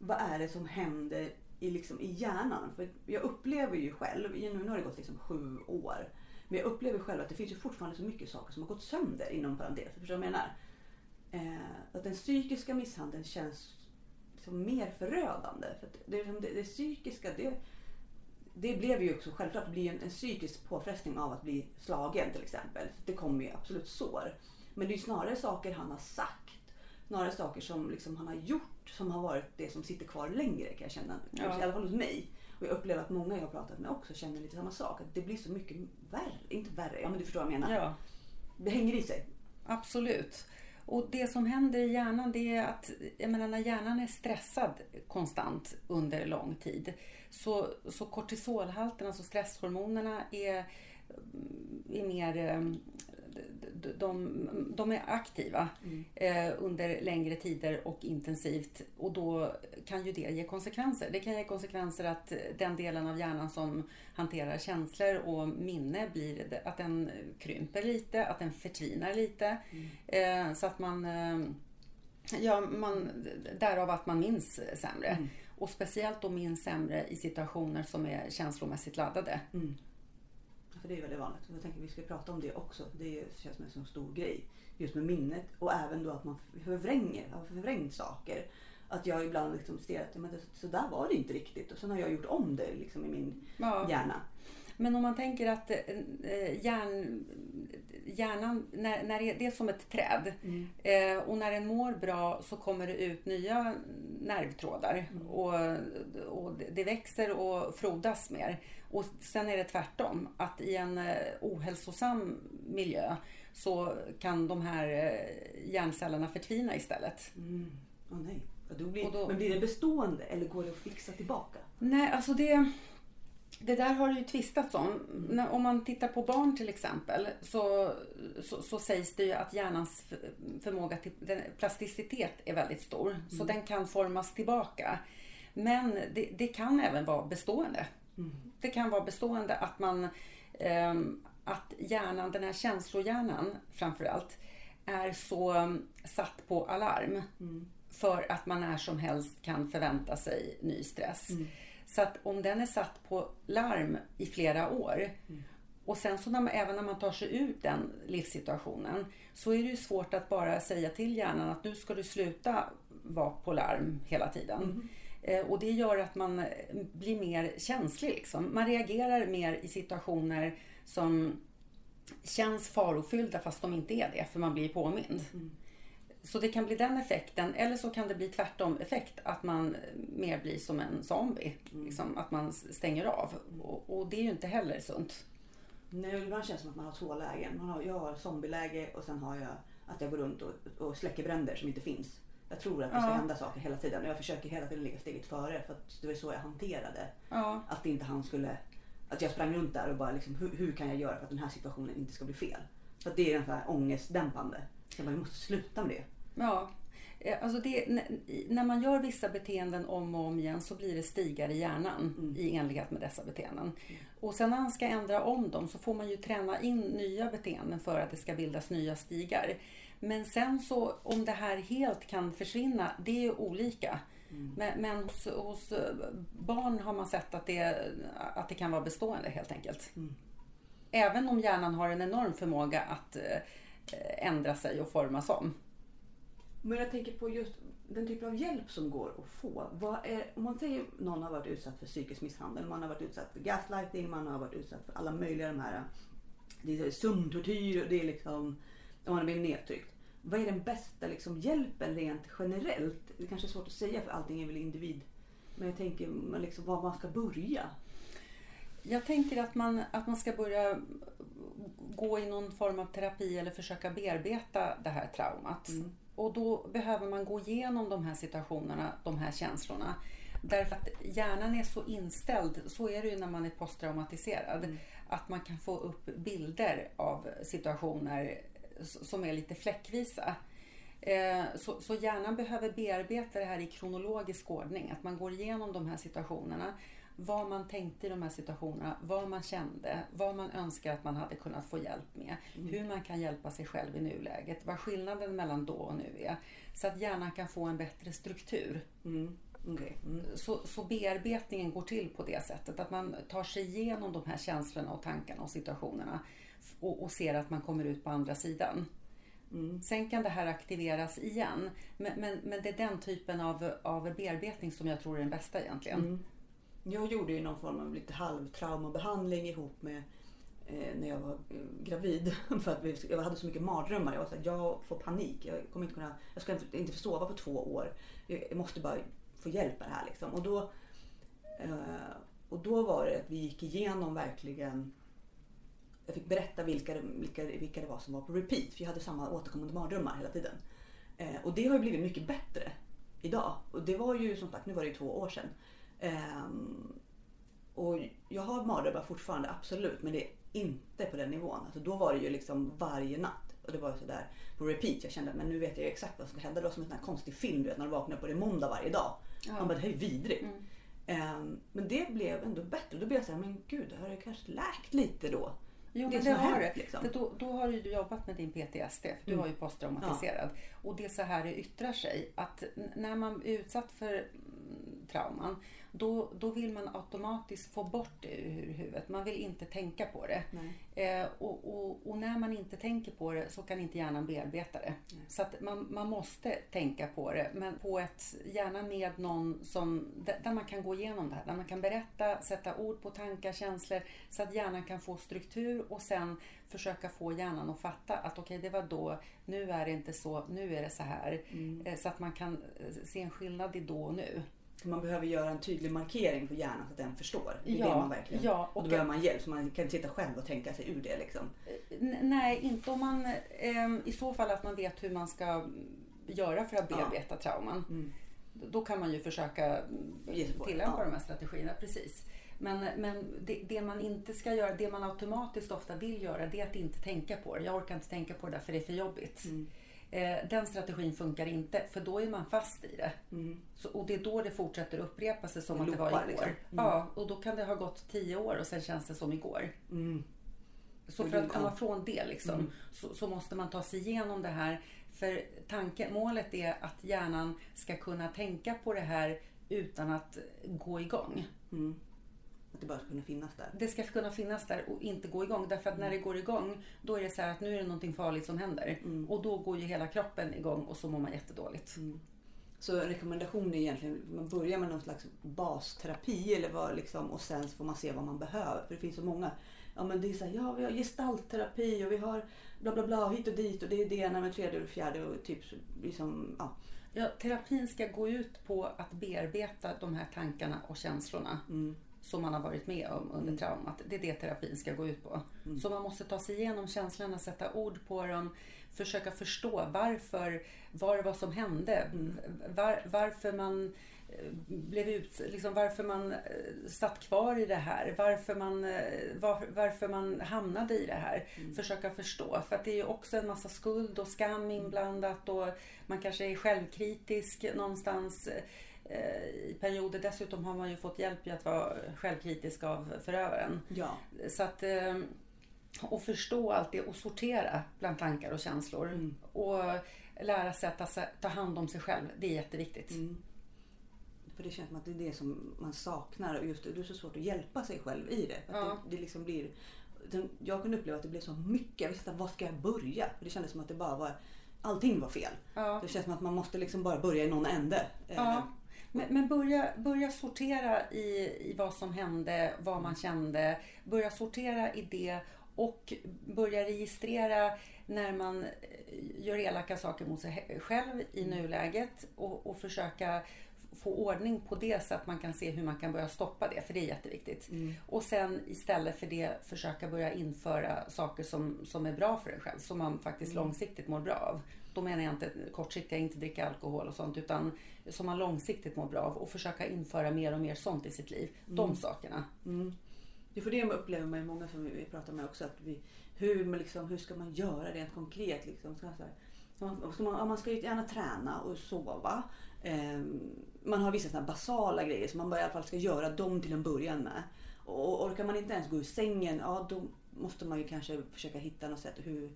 S1: Vad är det som händer i, liksom, i hjärnan. För jag upplever ju själv, nu har det gått liksom sju år, men jag upplever själv att det finns ju fortfarande så mycket saker som har gått sönder inom parentes. Förstår du vad jag menar? Eh, att den psykiska misshandeln känns liksom mer förödande. För det, det, liksom, det, det psykiska, det, det blev ju också självklart det blir en, en psykisk påfrestning av att bli slagen till exempel. Det kommer ju absolut sår. Men det är ju snarare saker han har sagt, snarare saker som liksom han har gjort som har varit det som sitter kvar längre kan jag känna. Ja. I alla fall hos mig. Och jag upplever att många jag har pratat med också känner lite samma sak. Att det blir så mycket värre. Inte värre, ja men du förstår vad jag menar.
S2: Ja.
S1: Det hänger i sig.
S2: Absolut. Och det som händer i hjärnan det är att jag menar, när hjärnan är stressad konstant under lång tid så, så kortisolhalten, alltså stresshormonerna är, är mer de, de är aktiva mm. eh, under längre tider och intensivt och då kan ju det ge konsekvenser. Det kan ge konsekvenser att den delen av hjärnan som hanterar känslor och minne blir att den krymper lite, att den förtvinar lite. Mm. Eh, så att man, eh, ja, man, därav att man minns sämre. Mm. Och speciellt då minns sämre i situationer som är känslomässigt laddade.
S1: Mm. För det är väldigt vanligt. Jag tänker att vi ska prata om det också. Det känns som en så stor grej. Just med minnet och även då att man förvränger, har förvrängt saker. Att jag ibland liksom ser att men det, så där var det inte riktigt och sen har jag gjort om det liksom i min ja. hjärna.
S2: Men om man tänker att eh, hjärn, hjärnan, när, när det är som ett träd mm. eh, och när den mår bra så kommer det ut nya nervtrådar mm. och, och det växer och frodas mer. Och sen är det tvärtom, att i en eh, ohälsosam miljö så kan de här eh, hjärncellerna förtvina istället.
S1: Mm. Oh, nej. Då blir, då, men blir det bestående eller går det att fixa tillbaka?
S2: Nej, alltså det, det där har det ju tvistats om. Mm. Om man tittar på barn till exempel så, så, så, sägs det ju att hjärnans förmåga till plasticitet är väldigt stor. Mm. Så den kan formas tillbaka. Men det, det kan även vara bestående. Mm. Det kan vara bestående att man eh, att hjärnan, den här känslohjärnan framförallt, är så um, satt på alarm. Mm. För att man när som helst kan förvänta sig ny stress. Mm. Så att om den är satt på larm i flera år mm. och sen så när man, även när man tar sig ur den livssituationen så är det ju svårt att bara säga till hjärnan att nu ska du sluta vara på larm hela tiden. Eh, och det gör att man blir mer känslig. Liksom. Man reagerar mer i situationer som känns farofyllda fast de inte är det, för man blir påmind. Mm. Så det kan bli den effekten, eller så kan det bli tvärtom effekt, att man mer blir som en zombie. Mm. Liksom, att man stänger av. Och, och, det är ju inte heller sunt.
S1: Nej, ibland känns det som att man har två lägen. Man har, jag har zombieläge och sen har jag att jag går runt och, och släcker bränder som inte finns. Jag tror att det ska ja. hända saker hela tiden jag försöker hela tiden ligga steget före för att det var så jag hanterade. Ja. Att inte han skulle, att jag sprang runt där och bara liksom, hur, hur, kan jag göra för att den här situationen inte ska bli fel? För det är här ångestdämpande. Så jag bara, jag måste sluta med det.
S2: Ja. Eh, alltså det, när man gör vissa beteenden om och om igen så blir det stigar i hjärnan mm. i enlighet med dessa beteenden. Mm. Och sen när man ska ändra om dem så får man ju träna in nya beteenden för att det ska bildas nya stigar. Men sen så om det här helt kan försvinna, det är olika. Mm. Men, men hos, hos, barn har man sett att det, att det kan vara bestående helt enkelt. Mm. Även om hjärnan har en enorm förmåga att eh, ändra sig och formas om.
S1: Men jag tänker på just den typen av hjälp som går att få. Är, om man säger att någon har varit utsatt för psykisk misshandel, man har varit utsatt för gaslighting, man har varit utsatt för alla möjliga de här det är sömntortyr och det är liksom om man blir nedtryckt. Vad är den bästa liksom, hjälpen rent generellt? Det kanske är svårt att säga för allting är väl individ. Men jag tänker liksom, var man ska börja.
S2: Jag tänker att man, att man ska börja gå i någon form av terapi eller försöka bearbeta det här traumat. Mm. Och då behöver man gå igenom de här situationerna, de här känslorna. Därför att hjärnan är så inställd, så är det ju när man är posttraumatiserad, mm. att man kan få upp bilder av situationer som är lite fläckvisa. Eh, så, så hjärnan behöver bearbeta det här i kronologisk ordning, att man går igenom de här situationerna. Vad man tänkte i de här situationerna, vad man kände, vad man önskar att man hade kunnat få hjälp med. Mm. Hur man kan hjälpa sig själv i nuläget, vad skillnaden mellan då och nu är. Så att hjärnan kan få en bättre struktur. Mm.
S1: Okej. Mm.
S2: Så, så bearbetningen går till på det sättet. Att man tar sig igenom de här känslorna och tankarna och situationerna. Och, och ser att man kommer ut på andra sidan.
S1: Mm.
S2: Sen kan det här aktiveras igen. Men, men, men det är den typen av, av bearbetning som jag tror är den bästa egentligen.
S1: Mm. Jag gjorde ju någon form av lite halvtraumabehandling ihop med eh, när jag var eh, gravid. För att vi, jag hade så mycket mardrömmar. Jag var såhär, jag får panik. Jag kommer inte kunna, jag ska inte, få sova på två år. Jag, jag måste bara få hjälp med det här liksom. Och då, eh, och då var det att vi gick igenom verkligen jag fick berätta vilka, vilka, vilka det var som var på repeat. För jag hade samma återkommande mardrömmar hela tiden. Eh, och det har ju blivit mycket bättre idag. Och det var ju som sagt, nu var det ju två år sedan. Ehm, och jag har mardrömmar fortfarande, absolut. Men det är inte på den nivån. Alltså, då var det ju liksom varje natt. Och det var ju sådär på repeat. Jag kände men nu vet jag ju exakt vad som ska hända. Det var som en sån här konstig film du vet, när du vaknar och det måndag varje dag.
S2: Ja.
S1: Man bara, det här är vidrigt.
S2: Mm.
S1: Ehm, men det blev ändå bättre. Då blev jag såhär, men gud, har det kanske läkt lite då?
S2: Jo,
S1: Det
S2: men det
S1: har
S2: det.
S1: liksom.
S2: Då, då har du jobbat med din PTSD. för Du
S1: Mm.
S2: var ju posttraumatiserad. Och det är så här det yttrar sig. Att när man är utsatt för mm, trauman, då, då vill man automatiskt få bort det ur huvudet. Man vill inte tänka på det.
S1: Nej.
S2: Eh, och, och, och när man inte tänker på det så kan inte hjärnan bearbeta det. Så att man, man måste tänka på det, men på ett, gärna med någon som, där man kan gå igenom det här. Där man kan berätta, sätta ord på tankar, känslor, så att hjärnan kan få struktur och sen försöka få hjärnan att fatta att okej, det var då, nu är det inte så, nu är det så här.
S1: Mm.
S2: Eh, Så att man kan eh, se en skillnad i då och nu.
S1: För man behöver göra en tydlig markering för hjärnan så att den förstår. Det är
S2: Ja,
S1: det man verkligen...
S2: ja,
S1: och
S2: och
S1: då behöver man hjälp så man kan sitta själv och tänka sig ur det liksom.
S2: N- Nej, inte om man... ehm, I så fall att man vet hur man ska göra för att bearbeta trauman.
S1: Mm.
S2: Då kan man ju försöka
S1: det,
S2: tillämpa
S1: ja.
S2: de här strategierna. Precis. Men, men det, det man inte ska göra, det man automatiskt ofta vill göra, det är att inte tänka på det. Jag orkar inte tänka på det där för det är för jobbigt.
S1: Mm.
S2: Eh, den strategin funkar inte, för då är man fast i det.
S1: Mm.
S2: Så, och det är då det fortsätter upprepa sig som
S1: Det
S2: att det var igår.
S1: liksom. Mm.
S2: Ja, och då kan det ha gått tio år och sen känns det som igår.
S1: Mm.
S2: Så för att komma från det liksom,
S1: Mm.
S2: så, så måste man ta sig igenom det här. För tanken, målet är att hjärnan ska kunna tänka på det här utan att gå igång.
S1: Mm. Att det bara ska kunna finnas där.
S2: Det ska kunna finnas där och inte gå igång. Därför att när det går igång, då är det så här att nu är det någonting farligt som händer.
S1: Mm.
S2: Och då går ju hela kroppen igång och så mår man jättedåligt.
S1: Så en rekommendation är egentligen man börjar med någon slags basterapi eller vad liksom, och sen så får man se vad man behöver. För det finns så många. Ja men det är så här, ja vi har gestaltterapi och vi har bla bla bla hit och dit och det är det ena med tredje och fjärde och typ liksom, ja.
S2: Ja, terapin ska gå ut på att bearbeta de här tankarna och känslorna.
S1: Mm.
S2: Som man har varit med om under traumat. Det är det terapin ska gå ut på. Så man måste ta sig igenom känslorna, sätta ord på dem, försöka förstå varför, vad det var som hände, var, varför man eh, blev ut, liksom varför man eh, satt kvar i det här, varför man, eh, var, varför man hamnade i det här. Försöka förstå, för att det är ju också en massa skuld och skam inblandat och man kanske är självkritisk någonstans i perioder. Dessutom har man ju fått hjälp i att vara självkritisk av förövaren.
S1: Ja.
S2: Så att eh, och förstå allt det och sortera bland tankar och känslor.
S1: Mm.
S2: Och lära sig att ta, hand om sig själv. Det är jätteviktigt.
S1: Mm. För det känns som att det är det som man saknar och just det, det är så svårt att hjälpa sig själv i det.
S2: Ja.
S1: det, det liksom blir, jag kunde uppleva att det blev så mycket. Jag visste inte var ska jag börja? För det kändes som att det bara var, allting var fel.
S2: Ja.
S1: Det känns som att man måste liksom bara börja i någon ände. Eh,
S2: Ja. Men, men börja, börja sortera i, i vad som hände, vad man kände. Börja sortera i det och börja registrera när man eh, gör elaka saker mot sig själv i nuläget och, och försöka få ordning på det så att man kan se hur man kan börja stoppa det, för det är jätteviktigt. Och sen istället för det försöka börja införa saker som, som är bra för en själv, som man faktiskt långsiktigt mår bra av. Då menar jag inte kortsiktiga, inte dricka alkohol och sånt, utan som man långsiktigt mår bra av och försöka införa mer och mer sånt i sitt liv. De sakerna.
S1: Mm. Det är för det man upplever med många som vi pratar med också. Att vi, hur, man liksom, hur ska man göra rent konkret? Liksom? Ska man, man, ska man, man ska ju gärna träna och sova. Ehm, man har vissa såna basala grejer som man bara i alla fall ska göra dem till en början med. Och orkar man inte ens gå ur sängen, ja då måste man ju kanske försöka hitta något sätt hur,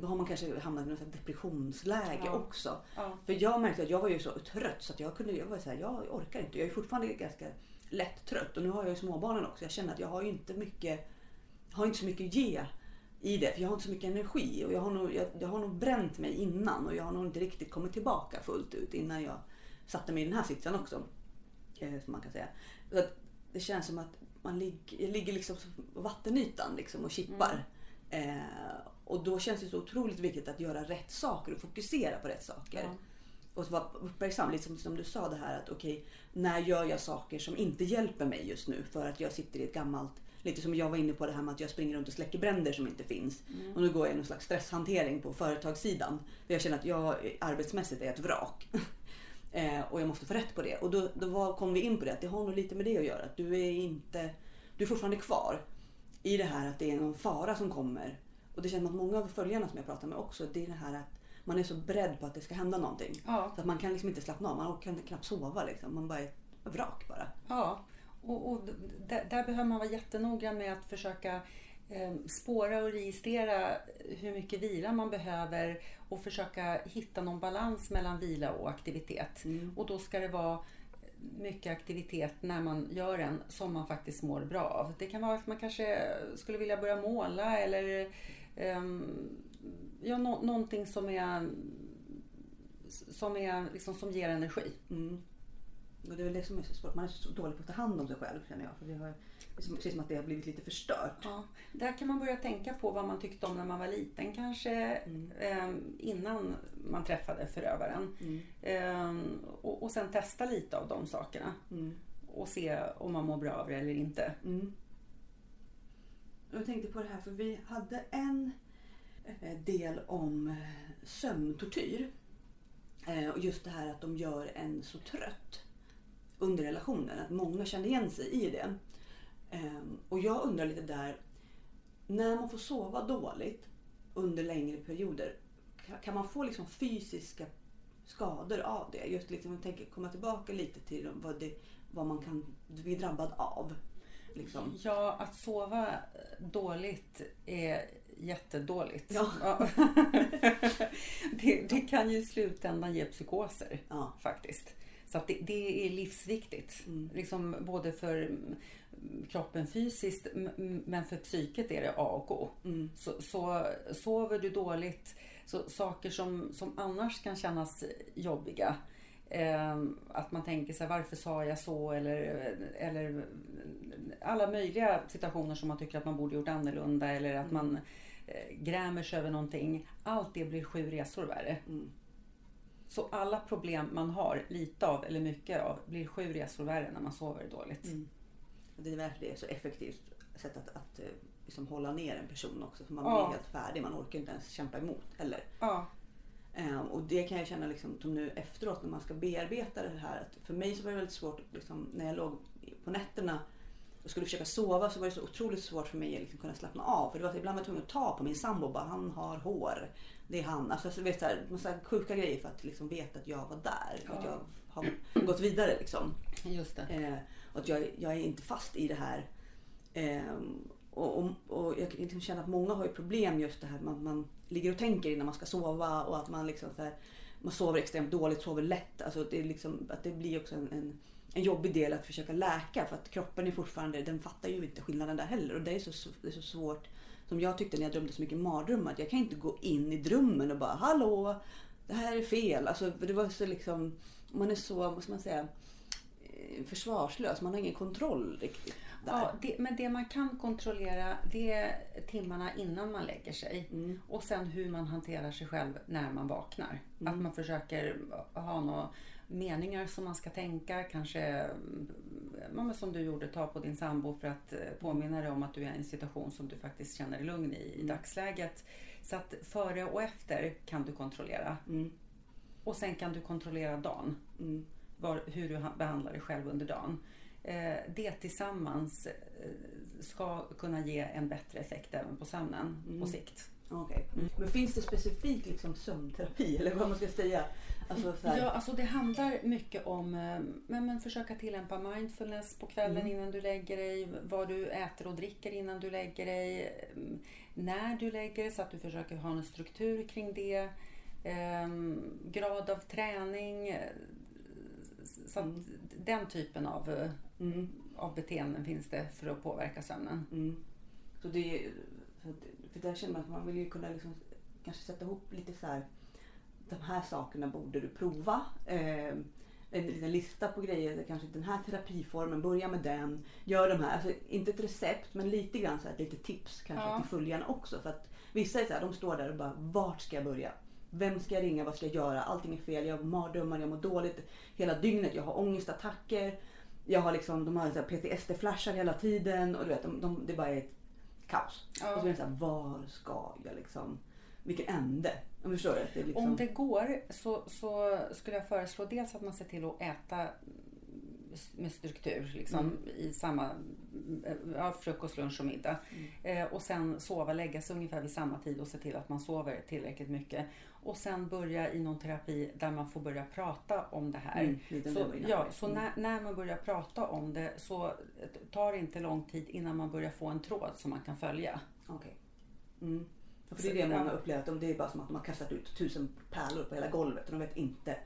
S1: då har man kanske hamnat i något depressionsläge
S2: Ja.
S1: också.
S2: Ja.
S1: För jag märkte att jag var ju så trött så att jag kunde, jag var så här, jag orkar inte. Jag är fortfarande ganska lätt trött och nu har jag ju småbarnen också. Jag känner att jag har ju inte mycket, har inte så mycket att ge i det. För jag har inte så mycket energi och jag har nog, jag, jag har nog bränt mig innan och jag har nog inte riktigt kommit tillbaka fullt ut innan jag satte mig i den här sitsen också. Eh, som man kan säga. Så att det känns som att man ligger, jag ligger liksom på vattenytan liksom och kippar. Eh, och då känns det så otroligt viktigt att göra rätt saker och fokusera på rätt saker.
S2: Ja.
S1: Och vara uppmärksam, liksom som du sa det här att okej, när gör jag saker som inte hjälper mig just nu för att jag sitter i ett gammalt, lite som jag var inne på det här med att jag springer runt och släcker bränder som inte finns. Och nu går jag i någon slags stresshantering på företagssidan. För jag känner att jag arbetsmässigt är ett vrak. eh, och jag måste få rätt på det. Och då, då var, kom vi in på det att det har nog lite med det att göra. Att du är inte, du är fortfarande kvar i det här att det är någon fara som kommer. Och det känns som att många av följarna som jag pratar med också, det är det här att man är så beredd på att det ska hända någonting.
S2: Ja.
S1: Så att man kan liksom inte slappna av, man kan knappt sova liksom. Man bara är vrak bara.
S2: Ja, och, och där, där behöver man vara jättenoggrann med att försöka eh, spåra och registrera hur mycket vila man behöver och försöka hitta någon balans mellan vila och aktivitet. Och då ska det vara mycket aktivitet när man gör den som man faktiskt mår bra av. Det kan vara att man kanske skulle vilja börja måla eller ja, nå, någonting som är som, är, liksom, som ger energi.
S1: Mm. Och det är väl det som är så svårt. Man är så dålig på att ta hand om sig själv känner jag. För det, har, känns som att det har blivit lite förstört.
S2: Ja, där kan man börja tänka på vad man tyckte om när man var liten kanske eh, innan man träffade förövaren. Eh, och, och sen testa lite av de sakerna
S1: Mm.
S2: och se om man mår bra av det eller inte.
S1: Mm. Jag tänkte på det här för vi hade en eh, del om eh, sömntortyr. Eh, och just det här att de gör en så trött under relationen. Att många kände igen sig i det. Ehm, och jag undrar lite där, när man får sova dåligt under längre perioder, kan man få liksom fysiska skador av det? Just liksom, jag tänker komma tillbaka lite till vad, det, vad man kan bli drabbad av. Liksom.
S2: Ja, att sova dåligt är jättedåligt.
S1: Ja.
S2: det, det kan ju i slutändan ge psykoser
S1: Ja.
S2: faktiskt. Så att det, det är livsviktigt.
S1: Mm.
S2: Liksom både för kroppen fysiskt men för psyket är det A och O.
S1: Mm.
S2: Så, så sover du dåligt, så saker som, som annars kan kännas jobbiga. Eh, att man tänker sig varför sa jag så eller, eller alla möjliga situationer som man tycker att man borde gjort annorlunda eller att man eh, grämer sig över någonting. Allt det blir sju resor värre.
S1: Mm.
S2: Så alla problem man har, lite av eller mycket av, blir sju resor värre när man sover dåligt.
S1: Mm. Det är det är så effektivt sätt att, att eh, liksom hålla ner en person också. För man
S2: Ja.
S1: blir helt färdig, man orkar inte ens kämpa emot heller.
S2: Ja,
S1: Ehm, och det kan jag känna liksom, som nu efteråt när man ska bearbeta det här. Att för mig så var det väldigt svårt liksom, när jag låg på nätterna och skulle försöka sova så var det så otroligt svårt för mig att liksom kunna slappna av. För det var så ibland var jag tvungen att ta på min sambo bara, han har hår. Det är han. Alltså, så vet, så här, massa sjuka grejer för att liksom veta att jag var där. För att
S2: Ja.
S1: jag har gått vidare liksom.
S2: just det.
S1: Eh, och att jag, jag är inte fast i det här. Ehm, och, och, och jag kan liksom känna att många har ju problem just det här man, man ligger och tänker innan man ska sova och att man liksom så här, man sover extremt dåligt, sover lätt. Alltså det, är liksom, att det blir också en, en, en jobbig del att försöka läka för att kroppen är fortfarande, den fattar ju inte skillnaden där heller. Och det är så, det är så svårt, som jag tyckte när jag drömde så mycket mardrömmar, att jag kan inte gå in i drömmen och bara hallå, det här är fel. Alltså det var så liksom, man är så, vad ska man säga, eh, försvarslös. Man har ingen kontroll riktigt. Där.
S2: Ja, det, men det man kan kontrollera det är timmarna innan man lägger sig.
S1: Mm.
S2: Och sen hur man hanterar sig själv när man vaknar. Att man försöker ha några meningar som man ska tänka. Kanske mm, som du gjorde, ta på din sambo för att eh, påminna dig om att du är i en situation som du faktiskt känner dig lugn i i dagsläget. Så att före och efter kan du kontrollera.
S1: Mm.
S2: Och sen kan du kontrollera dagen.
S1: Mm.
S2: Var, hur du ha- behandlar dig själv under dagen. Eh, det tillsammans eh, ska kunna ge en bättre effekt även på sömnen på sikt.
S1: Okej. Mm. Men finns det specifik liksom, sömnterapi eller vad man ska säga? Alltså.
S2: Ja, alltså det handlar mycket om eh, men, men försöka tillämpa mindfulness på kvällen
S1: Mm.
S2: innan du lägger dig, vad du äter och dricker innan du lägger dig, mm, när du lägger dig så att du försöker ha en struktur kring det, ehm, grad av träning, så
S1: Mm.
S2: den typen av,
S1: Mm.
S2: av beteenden finns det för att påverka sömnen.
S1: Mm. Så det, för där känner man att man vill ju kunna liksom kanske sätta ihop lite så här. De här sakerna borde du prova. Eh, en liten lista på grejer, kanske den här terapiformen, börja med den. Gör de här, alltså inte ett recept men lite grann så här, lite tips kanske
S2: Ja.
S1: till följarna också. För att vissa är så här, de står där och bara, vart ska jag börja? Vem ska jag ringa? Vad ska jag göra? Allting är fel. Jag har mardrömmar, jag mår dåligt hela dygnet. Jag har ångestattacker. Jag har liksom, de har PTSD-flashar hela tiden. Och du vet, de, de, det bara är ett kaos.
S2: Ja.
S1: Och så är det så här, var ska jag liksom, vilken ände? Om förstår det? det liksom,
S2: Om det går så, så skulle jag föreslå dels att man ser till att äta med struktur liksom,
S1: Mm.
S2: i samma ja, frukost, lunch och middag.
S1: Mm.
S2: Eh, och sen sova, lägga sig ungefär vid samma tid och se till att man sover tillräckligt mycket. Och sen börja i någon terapi där man får börja prata om det här.
S1: Mm,
S2: så ja, så
S1: Mm.
S2: när, när man börjar prata om det så tar det inte lång tid innan man börjar få en tråd som man kan följa.
S1: Okej. Mm. För det är det många upplever, att de- det är bara som att de har kastat ut tusen pärlor på hela golvet och de vet inte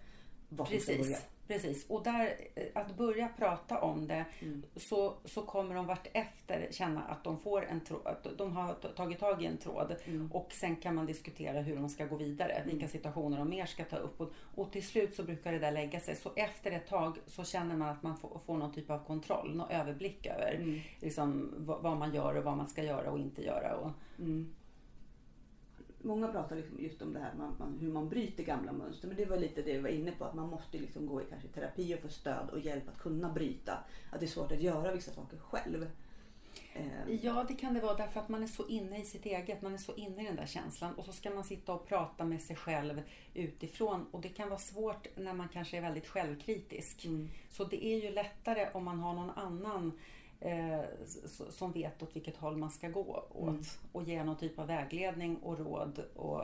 S1: vart de ska börja.
S2: Precis, precis. Och där, eh, att börja prata om det
S1: Mm.
S2: så, så kommer de vart efter känna att de får en tråd, att de har tagit tag i en tråd
S1: Mm.
S2: och sen kan man diskutera hur de ska gå vidare, vilka situationer de mer ska ta upp och, och till slut så brukar det där lägga sig. Så efter ett tag så känner man att man får, får någon typ av kontroll, någon överblick över
S1: Mm.
S2: liksom, vad, vad man gör och vad man ska göra och inte göra. Och,
S1: Mm. Många pratar liksom just om det här man, man, hur man bryter gamla mönster. Men det var lite det vi var inne på. Att man måste liksom gå i kanske terapi och få stöd och hjälp att kunna bryta. Att det är svårt att göra vissa saker själv. Eh,
S2: Ja, det kan det vara därför att man är så inne i sitt eget, man är så inne i den där känslan och så ska man sitta och prata med sig själv utifrån och det kan vara svårt när man kanske är väldigt självkritisk.
S1: Mm.
S2: Så det är ju lättare om man har någon annan som vet åt vilket håll man ska gå åt
S1: Mm.
S2: och ge någon typ av vägledning och råd och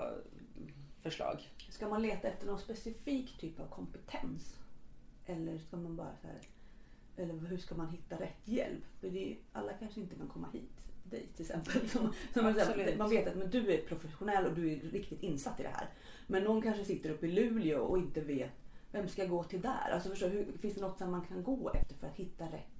S2: förslag.
S1: Ska man leta efter någon specifik typ av kompetens? Eller ska man bara så här, eller hur ska man hitta rätt hjälp? För det är, alla kanske inte kan komma hit dig till exempel. Som, som man, man vet att men du är professionell och du är riktigt insatt i det här. Men någon kanske sitter uppe i Luleå och inte vet vem ska jag gå till där? Alltså förstår, du, hur, finns det något som man kan gå efter för att hitta rätt?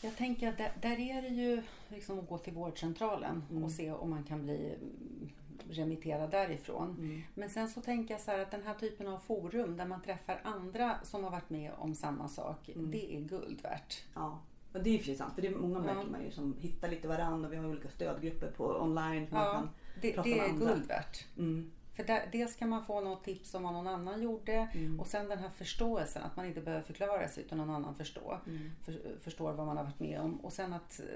S2: Jag tänker att där, där är det ju liksom att gå till vårdcentralen
S1: Mm.
S2: och se om man kan bli mm, remitterad därifrån. Men sen så tänker jag så här att den här typen av forum där man träffar andra som har varit med om samma sak,
S1: Mm.
S2: det är guld värt.
S1: Ja, och det är ju sant. För det är många märker
S2: Ja.
S1: man ju som hittar lite varandra och vi har olika stödgrupper på online. som man
S2: Ja,
S1: kan
S2: det,
S1: prata
S2: det
S1: med
S2: är
S1: andra.
S2: guld värt.
S1: Mm,
S2: För där, dels kan man få något tips om vad någon annan gjorde
S1: Mm.
S2: och sen den här förståelsen, att man inte behöver förklara sig utan någon annan förstå,
S1: mm,
S2: för, förstår vad man har varit med om. Och sen att eh,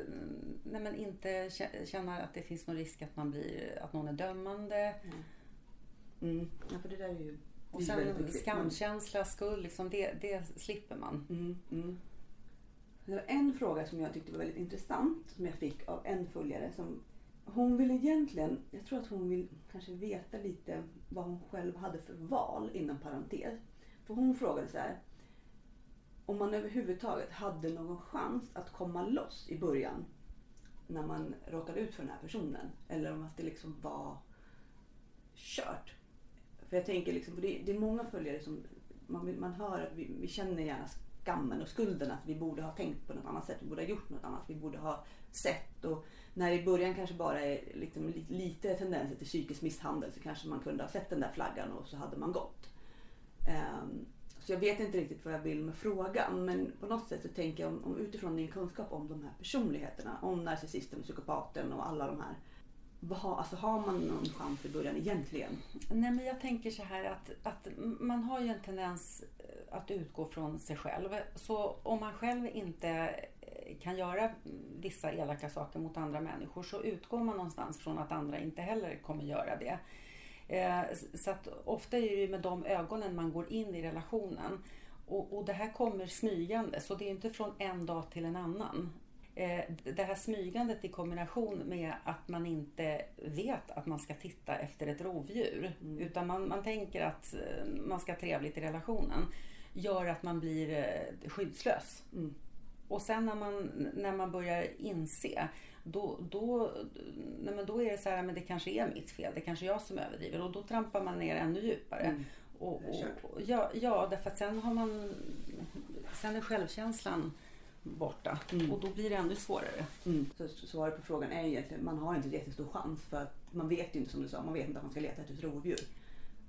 S2: nej men inte kä- känna att det finns någon risk att, man blir, att någon är dömande.
S1: mm. Ja, för det där är ju
S2: Och sen skamkänsla, skuld, liksom det, det slipper man.
S1: Mm, mm. Det var en fråga som jag tyckte var väldigt intressant som jag fick av en följare. Som, hon vill egentligen, jag tror att hon vill kanske veta lite vad hon själv hade för val inom parentes. För hon frågade så här. Om man överhuvudtaget hade någon chans att komma loss i början när man råkade ut för den här personen. Eller om att det liksom var kört. För jag tänker liksom, för det, det är många följare som man, vill- man hör att vi, vi känner gärna skammen och skulden att vi borde ha tänkt på något annat sätt. Vi borde ha gjort något annat. Vi borde ha sett. Och när det i början kanske bara är liksom lite, tendenser till psykisk misshandel så kanske man kunde ha sett den där flaggan och så hade man gått. Ehm, så jag vet inte riktigt vad jag vill med frågan men på något sätt så tänker jag om, om utifrån din kunskap om de här personligheterna, om narcissisten, psykopaten och alla de här. Vad, har- alltså har man någon chans i början egentligen?
S2: Nej, men jag tänker så här att, att man har ju en tendens eh, att utgå från sig själv. Så om man själv inte kan göra vissa elaka saker mot andra människor så utgår man någonstans från att andra inte heller kommer göra det. Eh, Så att ofta är det ju med de ögonen man går in i relationen. Och, och det här kommer smygande så det är inte från en dag till en annan. Eh, det här smygandet i kombination med att man inte vet att man ska titta efter ett rovdjur.
S1: Mm.
S2: Utan man, man tänker att eh, man ska ha trevligt i relationen. Gör att man blir skyddslös.
S1: Mm.
S2: Och sen när man, när man börjar inse då, då, nej men då är det så här, men det kanske är mitt fel. Det kanske är jag som överdriver. Och då trampar man ner ännu djupare.
S1: Mm.
S2: Och, och, ja, ja, därför att sen har man... Sen är självkänslan borta.
S1: Mm.
S2: Och då blir det ännu svårare.
S1: Mm. Så svaret på frågan är egentligen man har inte jättestor chans för att man vet ju inte som du sa, man vet inte att man ska leta efter ett rovdjur.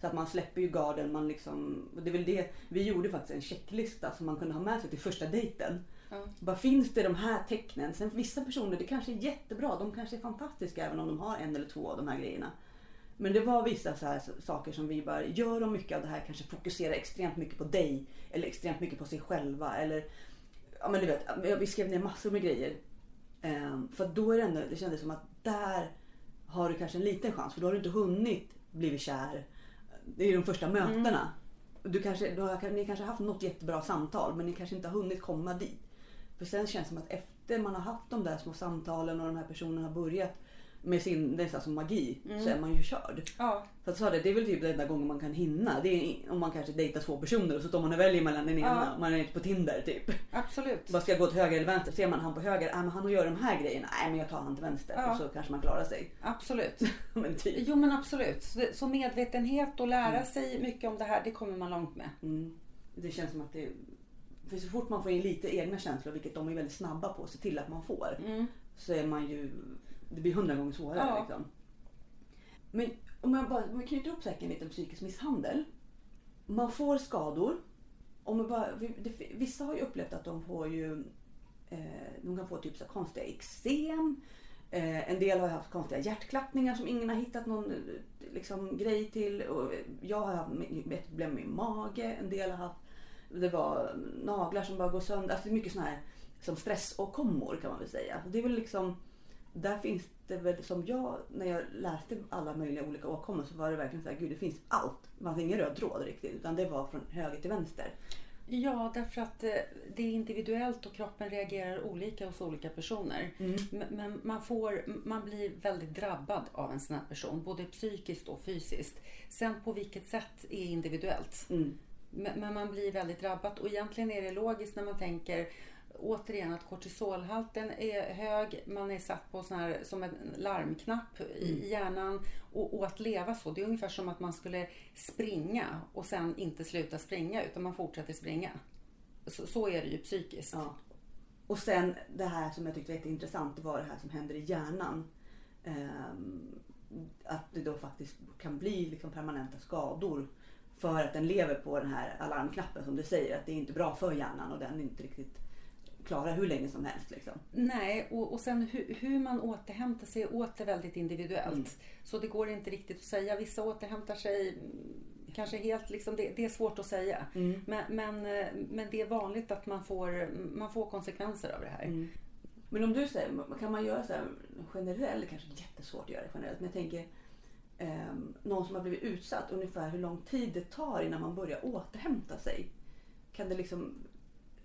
S1: Så att man släpper ju garden, man liksom, det är väl det, vi gjorde faktiskt en checklista som man kunde ha med sig till första dejten.
S2: Ja.
S1: Bara finns det de här tecknen? Sen vissa personer, det kanske är jättebra, de kanske är fantastiska även om de har en eller två av de här grejerna. Men det var vissa så här saker som vi bara, gör de mycket av det här, kanske fokuserar extremt mycket på dig eller extremt mycket på sig själva eller ja men du vet, vi skrev ner massor med grejer. Ehm, för då är det ändå, det kändes som att där har du kanske en liten chans för då har du inte hunnit blivit kär. Det är de första mötena. Du kanske, du har, ni kanske har haft något jättebra samtal men ni kanske inte har hunnit komma dit. För sen känns det som att efter man har haft de där små samtalen och de här personerna har börjat med sin nästan som magi så är man ju körd.
S2: Ja,
S1: För att sa det, det är väl typ den enda gången man kan hinna. Det är om man kanske dejtar två personer och så står man och väljer mellan den ena.
S2: Ja.
S1: Man är inte på Tinder typ.
S2: absolut.
S1: Vad ska jag gå till höger eller vänster? Ser man han på höger, ah, men han gör de här grejerna. Nej men jag tar han till vänster
S2: Ja.
S1: och så kanske man klarar sig.
S2: Absolut.
S1: men typ.
S2: Jo men absolut. Så, så medvetenhet och lära sig mycket om det här, det kommer man långt med.
S1: Mm. Det känns som att det... För så fort man får in lite egna känslor, vilket de är väldigt snabba på att se till att man får.
S2: Mm.
S1: Så är man ju... Det blir hundra gånger svårare
S2: Ja.
S1: liksom. Men om jag bara om vi knyter ihop säcken lite om psykisk misshandel. Man får skador. Om man bara, vissa har ju upplevt att de får ju... Eh, de kan få typ så konstiga eksem. Eh, en del har haft konstiga hjärtklappningar som ingen har hittat någon eh, liksom, grej till. Och jag har haft ett problem med min mage. En del har haft det var naglar som bara går sönder. Alltså mycket sådana här som stressåkommor kan man väl säga. Det är väl liksom, där finns det väl som jag, när jag läste alla möjliga olika åkommor så var det verkligen så här, gud det finns allt. Det fanns ingen röd tråd riktigt utan det var från höger till vänster.
S2: Ja, därför att eh, det är individuellt och kroppen reagerar olika hos olika personer. Men- Men man, får, man blir väldigt drabbad av en sån här person, både psykiskt och fysiskt. Sen på vilket sätt är individuellt.
S1: Mm.
S2: Men man blir väldigt drabbad och egentligen är det logiskt när man tänker återigen att kortisolhalten är hög, man är satt på sån här, som en larmknapp i hjärnan och, och att leva så, det är ungefär som att man skulle springa och sen inte sluta springa utan man fortsätter springa. Så, så är det ju psykiskt.
S1: Ja. Och sen det här som jag tyckte var jätteintressant, det var det här som händer i hjärnan. Ehm, att det då faktiskt kan bli liksom permanenta skador för att den lever på den här alarmknappen som du säger, att det är inte bra för hjärnan och den inte riktigt klarar hur länge som helst. Liksom.
S2: Nej, och, och sen hur, hur man återhämtar sig är åter väldigt individuellt. Så det går inte riktigt att säga. Vissa återhämtar sig mm, kanske helt, liksom, det, det är svårt att säga. Men, men, eh, men det är vanligt att man får, man får konsekvenser av det här.
S1: Men om du säger, kan man göra så här generellt, kanske jättesvårt att göra det generellt, men jag tänker ehm, någon som har blivit utsatt, ungefär hur lång tid det tar innan man börjar återhämta sig. Kan det liksom,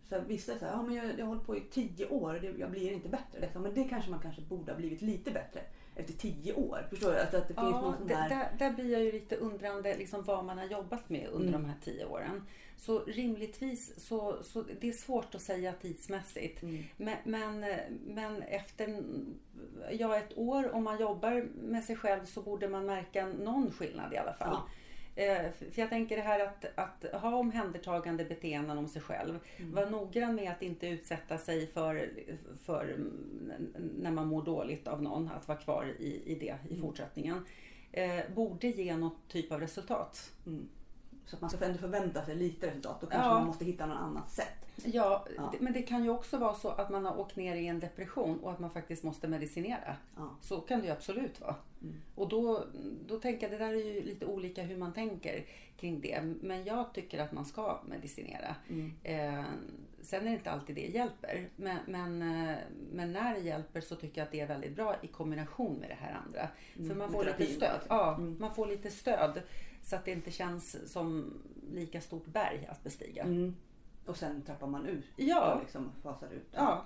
S1: så här, vissa säger, ja men jag, jag har hållit på i tio år och det, jag blir inte bättre. Liksom. Men det kanske man kanske borde ha blivit lite bättre efter tio år. Förstår du? Alltså att det finns
S2: Ja,
S1: någon sån
S2: det,
S1: här...
S2: där, där blir jag ju lite undrande liksom vad man har jobbat med under
S1: Mm.
S2: de här tio åren. Så rimligtvis så, så det är svårt att säga tidsmässigt.
S1: Mm.
S2: Men, men, men efter ja, ett år, om man jobbar med sig själv så borde man märka någon skillnad i alla fall. Eh, För jag tänker det här att, att ha omhändertagande beteenden om sig själv.
S1: Mm.
S2: Var noggrann med att inte utsätta sig för, för mm, när man mår dåligt av någon, att vara kvar i, i det i fortsättningen. Eh, borde ge något typ av resultat.
S1: Mm. Så att man ska ändå förvänta sig lite resultat. Då kanske
S2: Ja.
S1: man måste hitta något annat sätt.
S2: Ja,
S1: Ja.
S2: Det, men det kan ju också vara så att man har åkt ner i en depression och att man faktiskt måste medicinera.
S1: Ja.
S2: Så kan det ju absolut vara.
S1: Mm.
S2: Och då, då tänker jag, det där är ju lite olika hur man tänker kring det. Men jag tycker att man ska medicinera.
S1: Mm.
S2: Eh, sen är det inte alltid det hjälper. Men, men, eh, men när det hjälper så tycker jag att det är väldigt bra i kombination med det här andra. För man
S1: med
S2: får lite stöd. Ja,
S1: Mm.
S2: man får lite stöd. Så att det inte känns som lika stort berg att bestiga.
S1: Mm. Och sen trappar man ut
S2: Ja.
S1: och liksom fasar ut.
S2: Ja,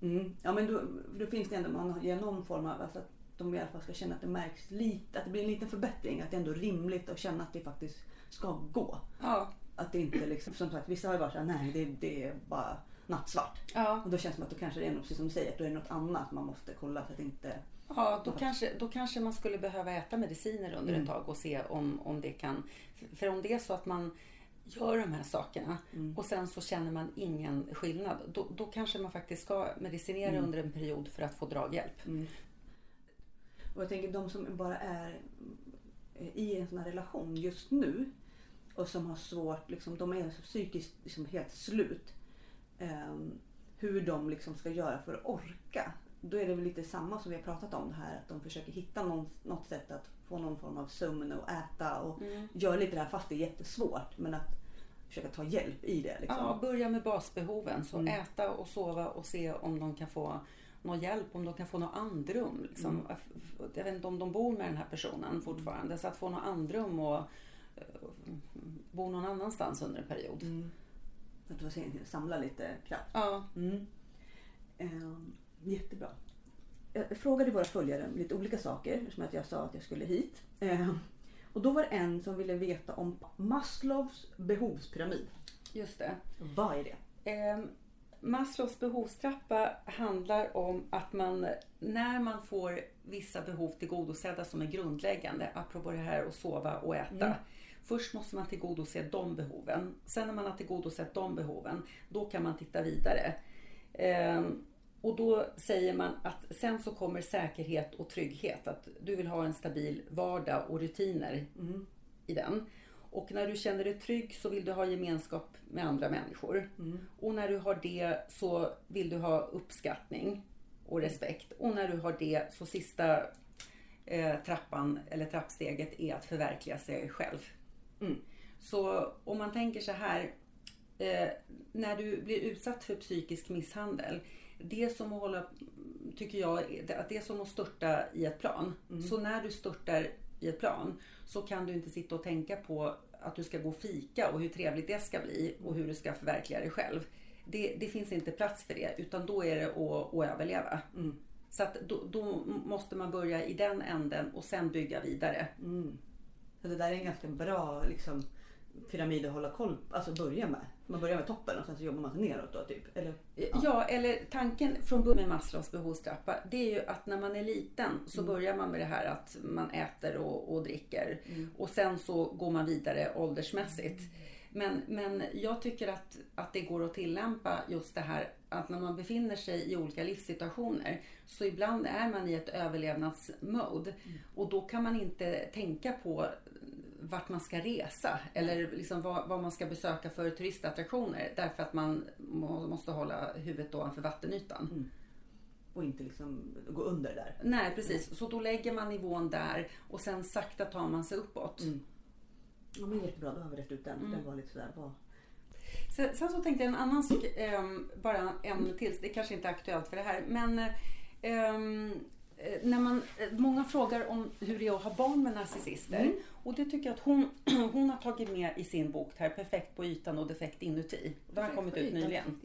S1: Mm. Ja men då, då finns det ändå, man ger någon form av, alltså att de i alla fall ska känna att det märks lite, att det blir en liten förbättring. Att det är ändå rimligt att känna att det faktiskt ska gå.
S2: Ja.
S1: Att det inte liksom, som sagt vissa har ju varit såhär, nej det, det är bara nattsvart.
S2: Ja.
S1: Och då känns det som att då kanske det är något, precis som du säger, att då är det något annat man måste kolla så att det inte...
S2: Ja, då kanske, då kanske man skulle behöva äta mediciner under
S1: Mm.
S2: ett tag och se om, om det kan... För om det är så att man gör de här sakerna
S1: Mm.
S2: och sen så känner man ingen skillnad, då, då kanske man faktiskt ska medicinera
S1: Mm.
S2: under en period för att få draghjälp.
S1: Och jag tänker de som bara är i en sån här relation just nu och som har svårt, liksom, de är psykiskt liksom helt slut. Ehm, hur de liksom ska göra för att orka. Då är det väl lite samma som vi har pratat om det här att de försöker hitta någon, något sätt att få någon form av sömn och äta och
S2: Mm.
S1: göra lite det här fast det är jättesvårt. Men att försöka ta hjälp i det. Liksom.
S2: Ja, börja med basbehoven. Så
S1: Mm.
S2: äta och sova och se om de kan få någon hjälp, om de kan få något andrum. Liksom.
S1: Mm.
S2: Jag vet inte om de bor med den här personen fortfarande. Så att få något andrum och eh, bo någon annanstans under en period.
S1: Mm. Att samla lite kraft.
S2: Ja,
S1: Mm. Ehm, jättebra. Jag frågade våra följare om lite olika saker eftersom att jag sa att jag skulle hit. Ehm, och då var det en som ville veta om Maslows behovspyramid.
S2: just det.
S1: Vad är det?
S2: Eh, Maslows behovstrappa handlar om att man när man får vissa behov tillgodosedda som är grundläggande, apropå det här att sova och äta.
S1: Mm.
S2: Först måste man tillgodose de behoven. Sen när man har tillgodosett de behoven, då kan man titta vidare. Eh, och då säger man att sen så kommer säkerhet och trygghet. Att du vill ha en stabil vardag och rutiner
S1: Mm.
S2: i den. Och när du känner dig trygg så vill du ha gemenskap med andra människor.
S1: Mm.
S2: Och när du har det så vill du ha uppskattning och respekt. Och när du har det så sista eh, trappan eller trappsteget är att förverkliga sig själv.
S1: Mm.
S2: Så om man tänker så här. Eh, när du blir utsatt för psykisk misshandel. Det som att hålla, tycker jag, att det är som att störta i ett plan. Så när du störtar i ett plan så kan du inte sitta och tänka på att du ska gå och fika och hur trevligt det ska bli och hur du ska förverkliga dig själv. Det, det finns inte plats för det utan då är det att, att överleva.
S1: Mm.
S2: Så att då, då måste man börja i den änden och sen bygga vidare.
S1: Mm. Så det där är en ganska bra liksom, pyramid att hålla koll alltså börja med. Man börjar med toppen och sen så jobbar man sig neråt då typ. Eller?
S2: Ja, eller tanken från början med Maslows behovstrappa det är ju att när man är liten så börjar man med det här att man äter och, och dricker och sen så går man vidare åldersmässigt. Men, men jag tycker att, att det går att tillämpa just det här att när man befinner sig i olika livssituationer så ibland är man i ett överlevnadsmode och då kan man inte tänka på vart man ska resa eller liksom vad, vad man ska besöka för turistattraktioner därför att man må, måste hålla huvudet ovanför vattenytan.
S1: Och inte liksom gå under där.
S2: Nej precis, så då lägger man nivån där och sen sakta tar man sig uppåt.
S1: Mm. Ja men jättebra, då har vi rätt ut den. Den var lite sådär, vad...
S2: Sen, sen så tänkte jag en annan sak, ehm, bara en till, det kanske inte är aktuellt för det här. Men ehm, eh, när man, eh, många frågar om hur det är att ha barn med narcissister. Och det tycker jag att hon, hon har tagit med i sin bok här, Perfekt på ytan och defekt inuti. Den har kommit ut nyligen.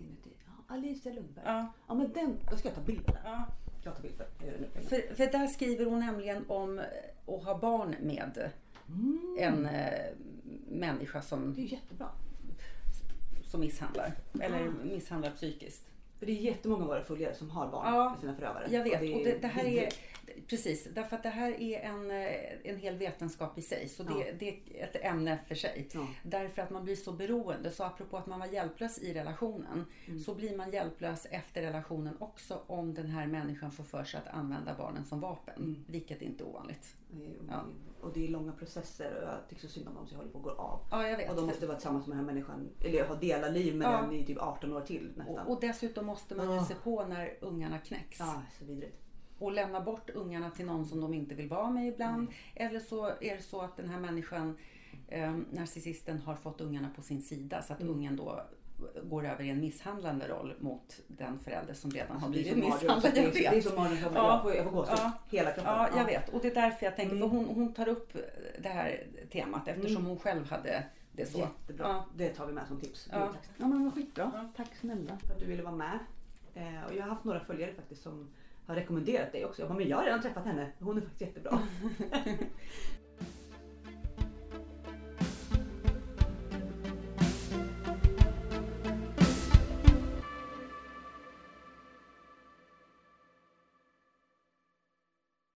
S1: Ja, Alicia Lundberg.
S2: Ja.
S1: Ja men den, då ska jag ta bild på den.
S2: Ja,
S1: Jag tar bild på den.
S2: För, för där skriver hon nämligen om eh, att ha barn med en eh, människa som,
S1: Det är jättebra.
S2: som misshandlar. Eller misshandlar psykiskt.
S1: För det är jättemånga av våra följare som har barn
S2: Ja,
S1: med sina förövare.
S2: Jag vet.
S1: är
S2: Och det, det här är, precis, därför att det här är en, eh, en hel vetenskap i sig. Så det,
S1: Ja.
S2: det är ett ämne för sig.
S1: Ja.
S2: Därför att man blir så beroende. Så apropå att man var hjälplös i relationen.
S1: Mm.
S2: Så blir man hjälplös efter relationen också om den här människan får för sig att använda barnen som vapen.
S1: Mm.
S2: Vilket inte är ovanligt.
S1: Det är-
S2: Ja.
S1: Och det är långa processer och jag tycker så synd om dem så jag håller på att gå av.
S2: Ja, jag vet.
S1: Och de måste vara tillsammans med den här människan, eller ha dela liv med
S2: Ja.
S1: den i typ 18 år till nästan.
S2: och, och dessutom måste man ju
S1: Ah.
S2: se på när ungarna knäcks.
S1: Ja, så vidrigt.
S2: och lämna bort ungarna till någon som de inte vill vara med ibland. Eller så är det så att den här människan, eh, narcissisten, har fått ungarna på sin sida så att
S1: Mm.
S2: ungen då går över i en misshandlande roll mot den förälder som redan har blivit misshandlad. Jag
S1: är, det är
S2: vet.
S1: som mardröm.
S2: Ja.
S1: Jag får, gåshud.
S2: Ja.
S1: Hela kroppen.
S2: Ja, jag vet. Och det är därför jag tänker,
S1: Mm.
S2: för hon, hon tar upp det här temat eftersom hon själv hade det så.
S1: Jättebra.
S2: Ja.
S1: Det tar vi med som tips. Ja, ja men vad skitbra.
S2: Ja.
S1: Tack snälla för att du ville vara med. Eh, och jag har haft några följare faktiskt som har rekommenderat dig också. Jag bara, men jag har redan träffat henne. Hon är faktiskt jättebra.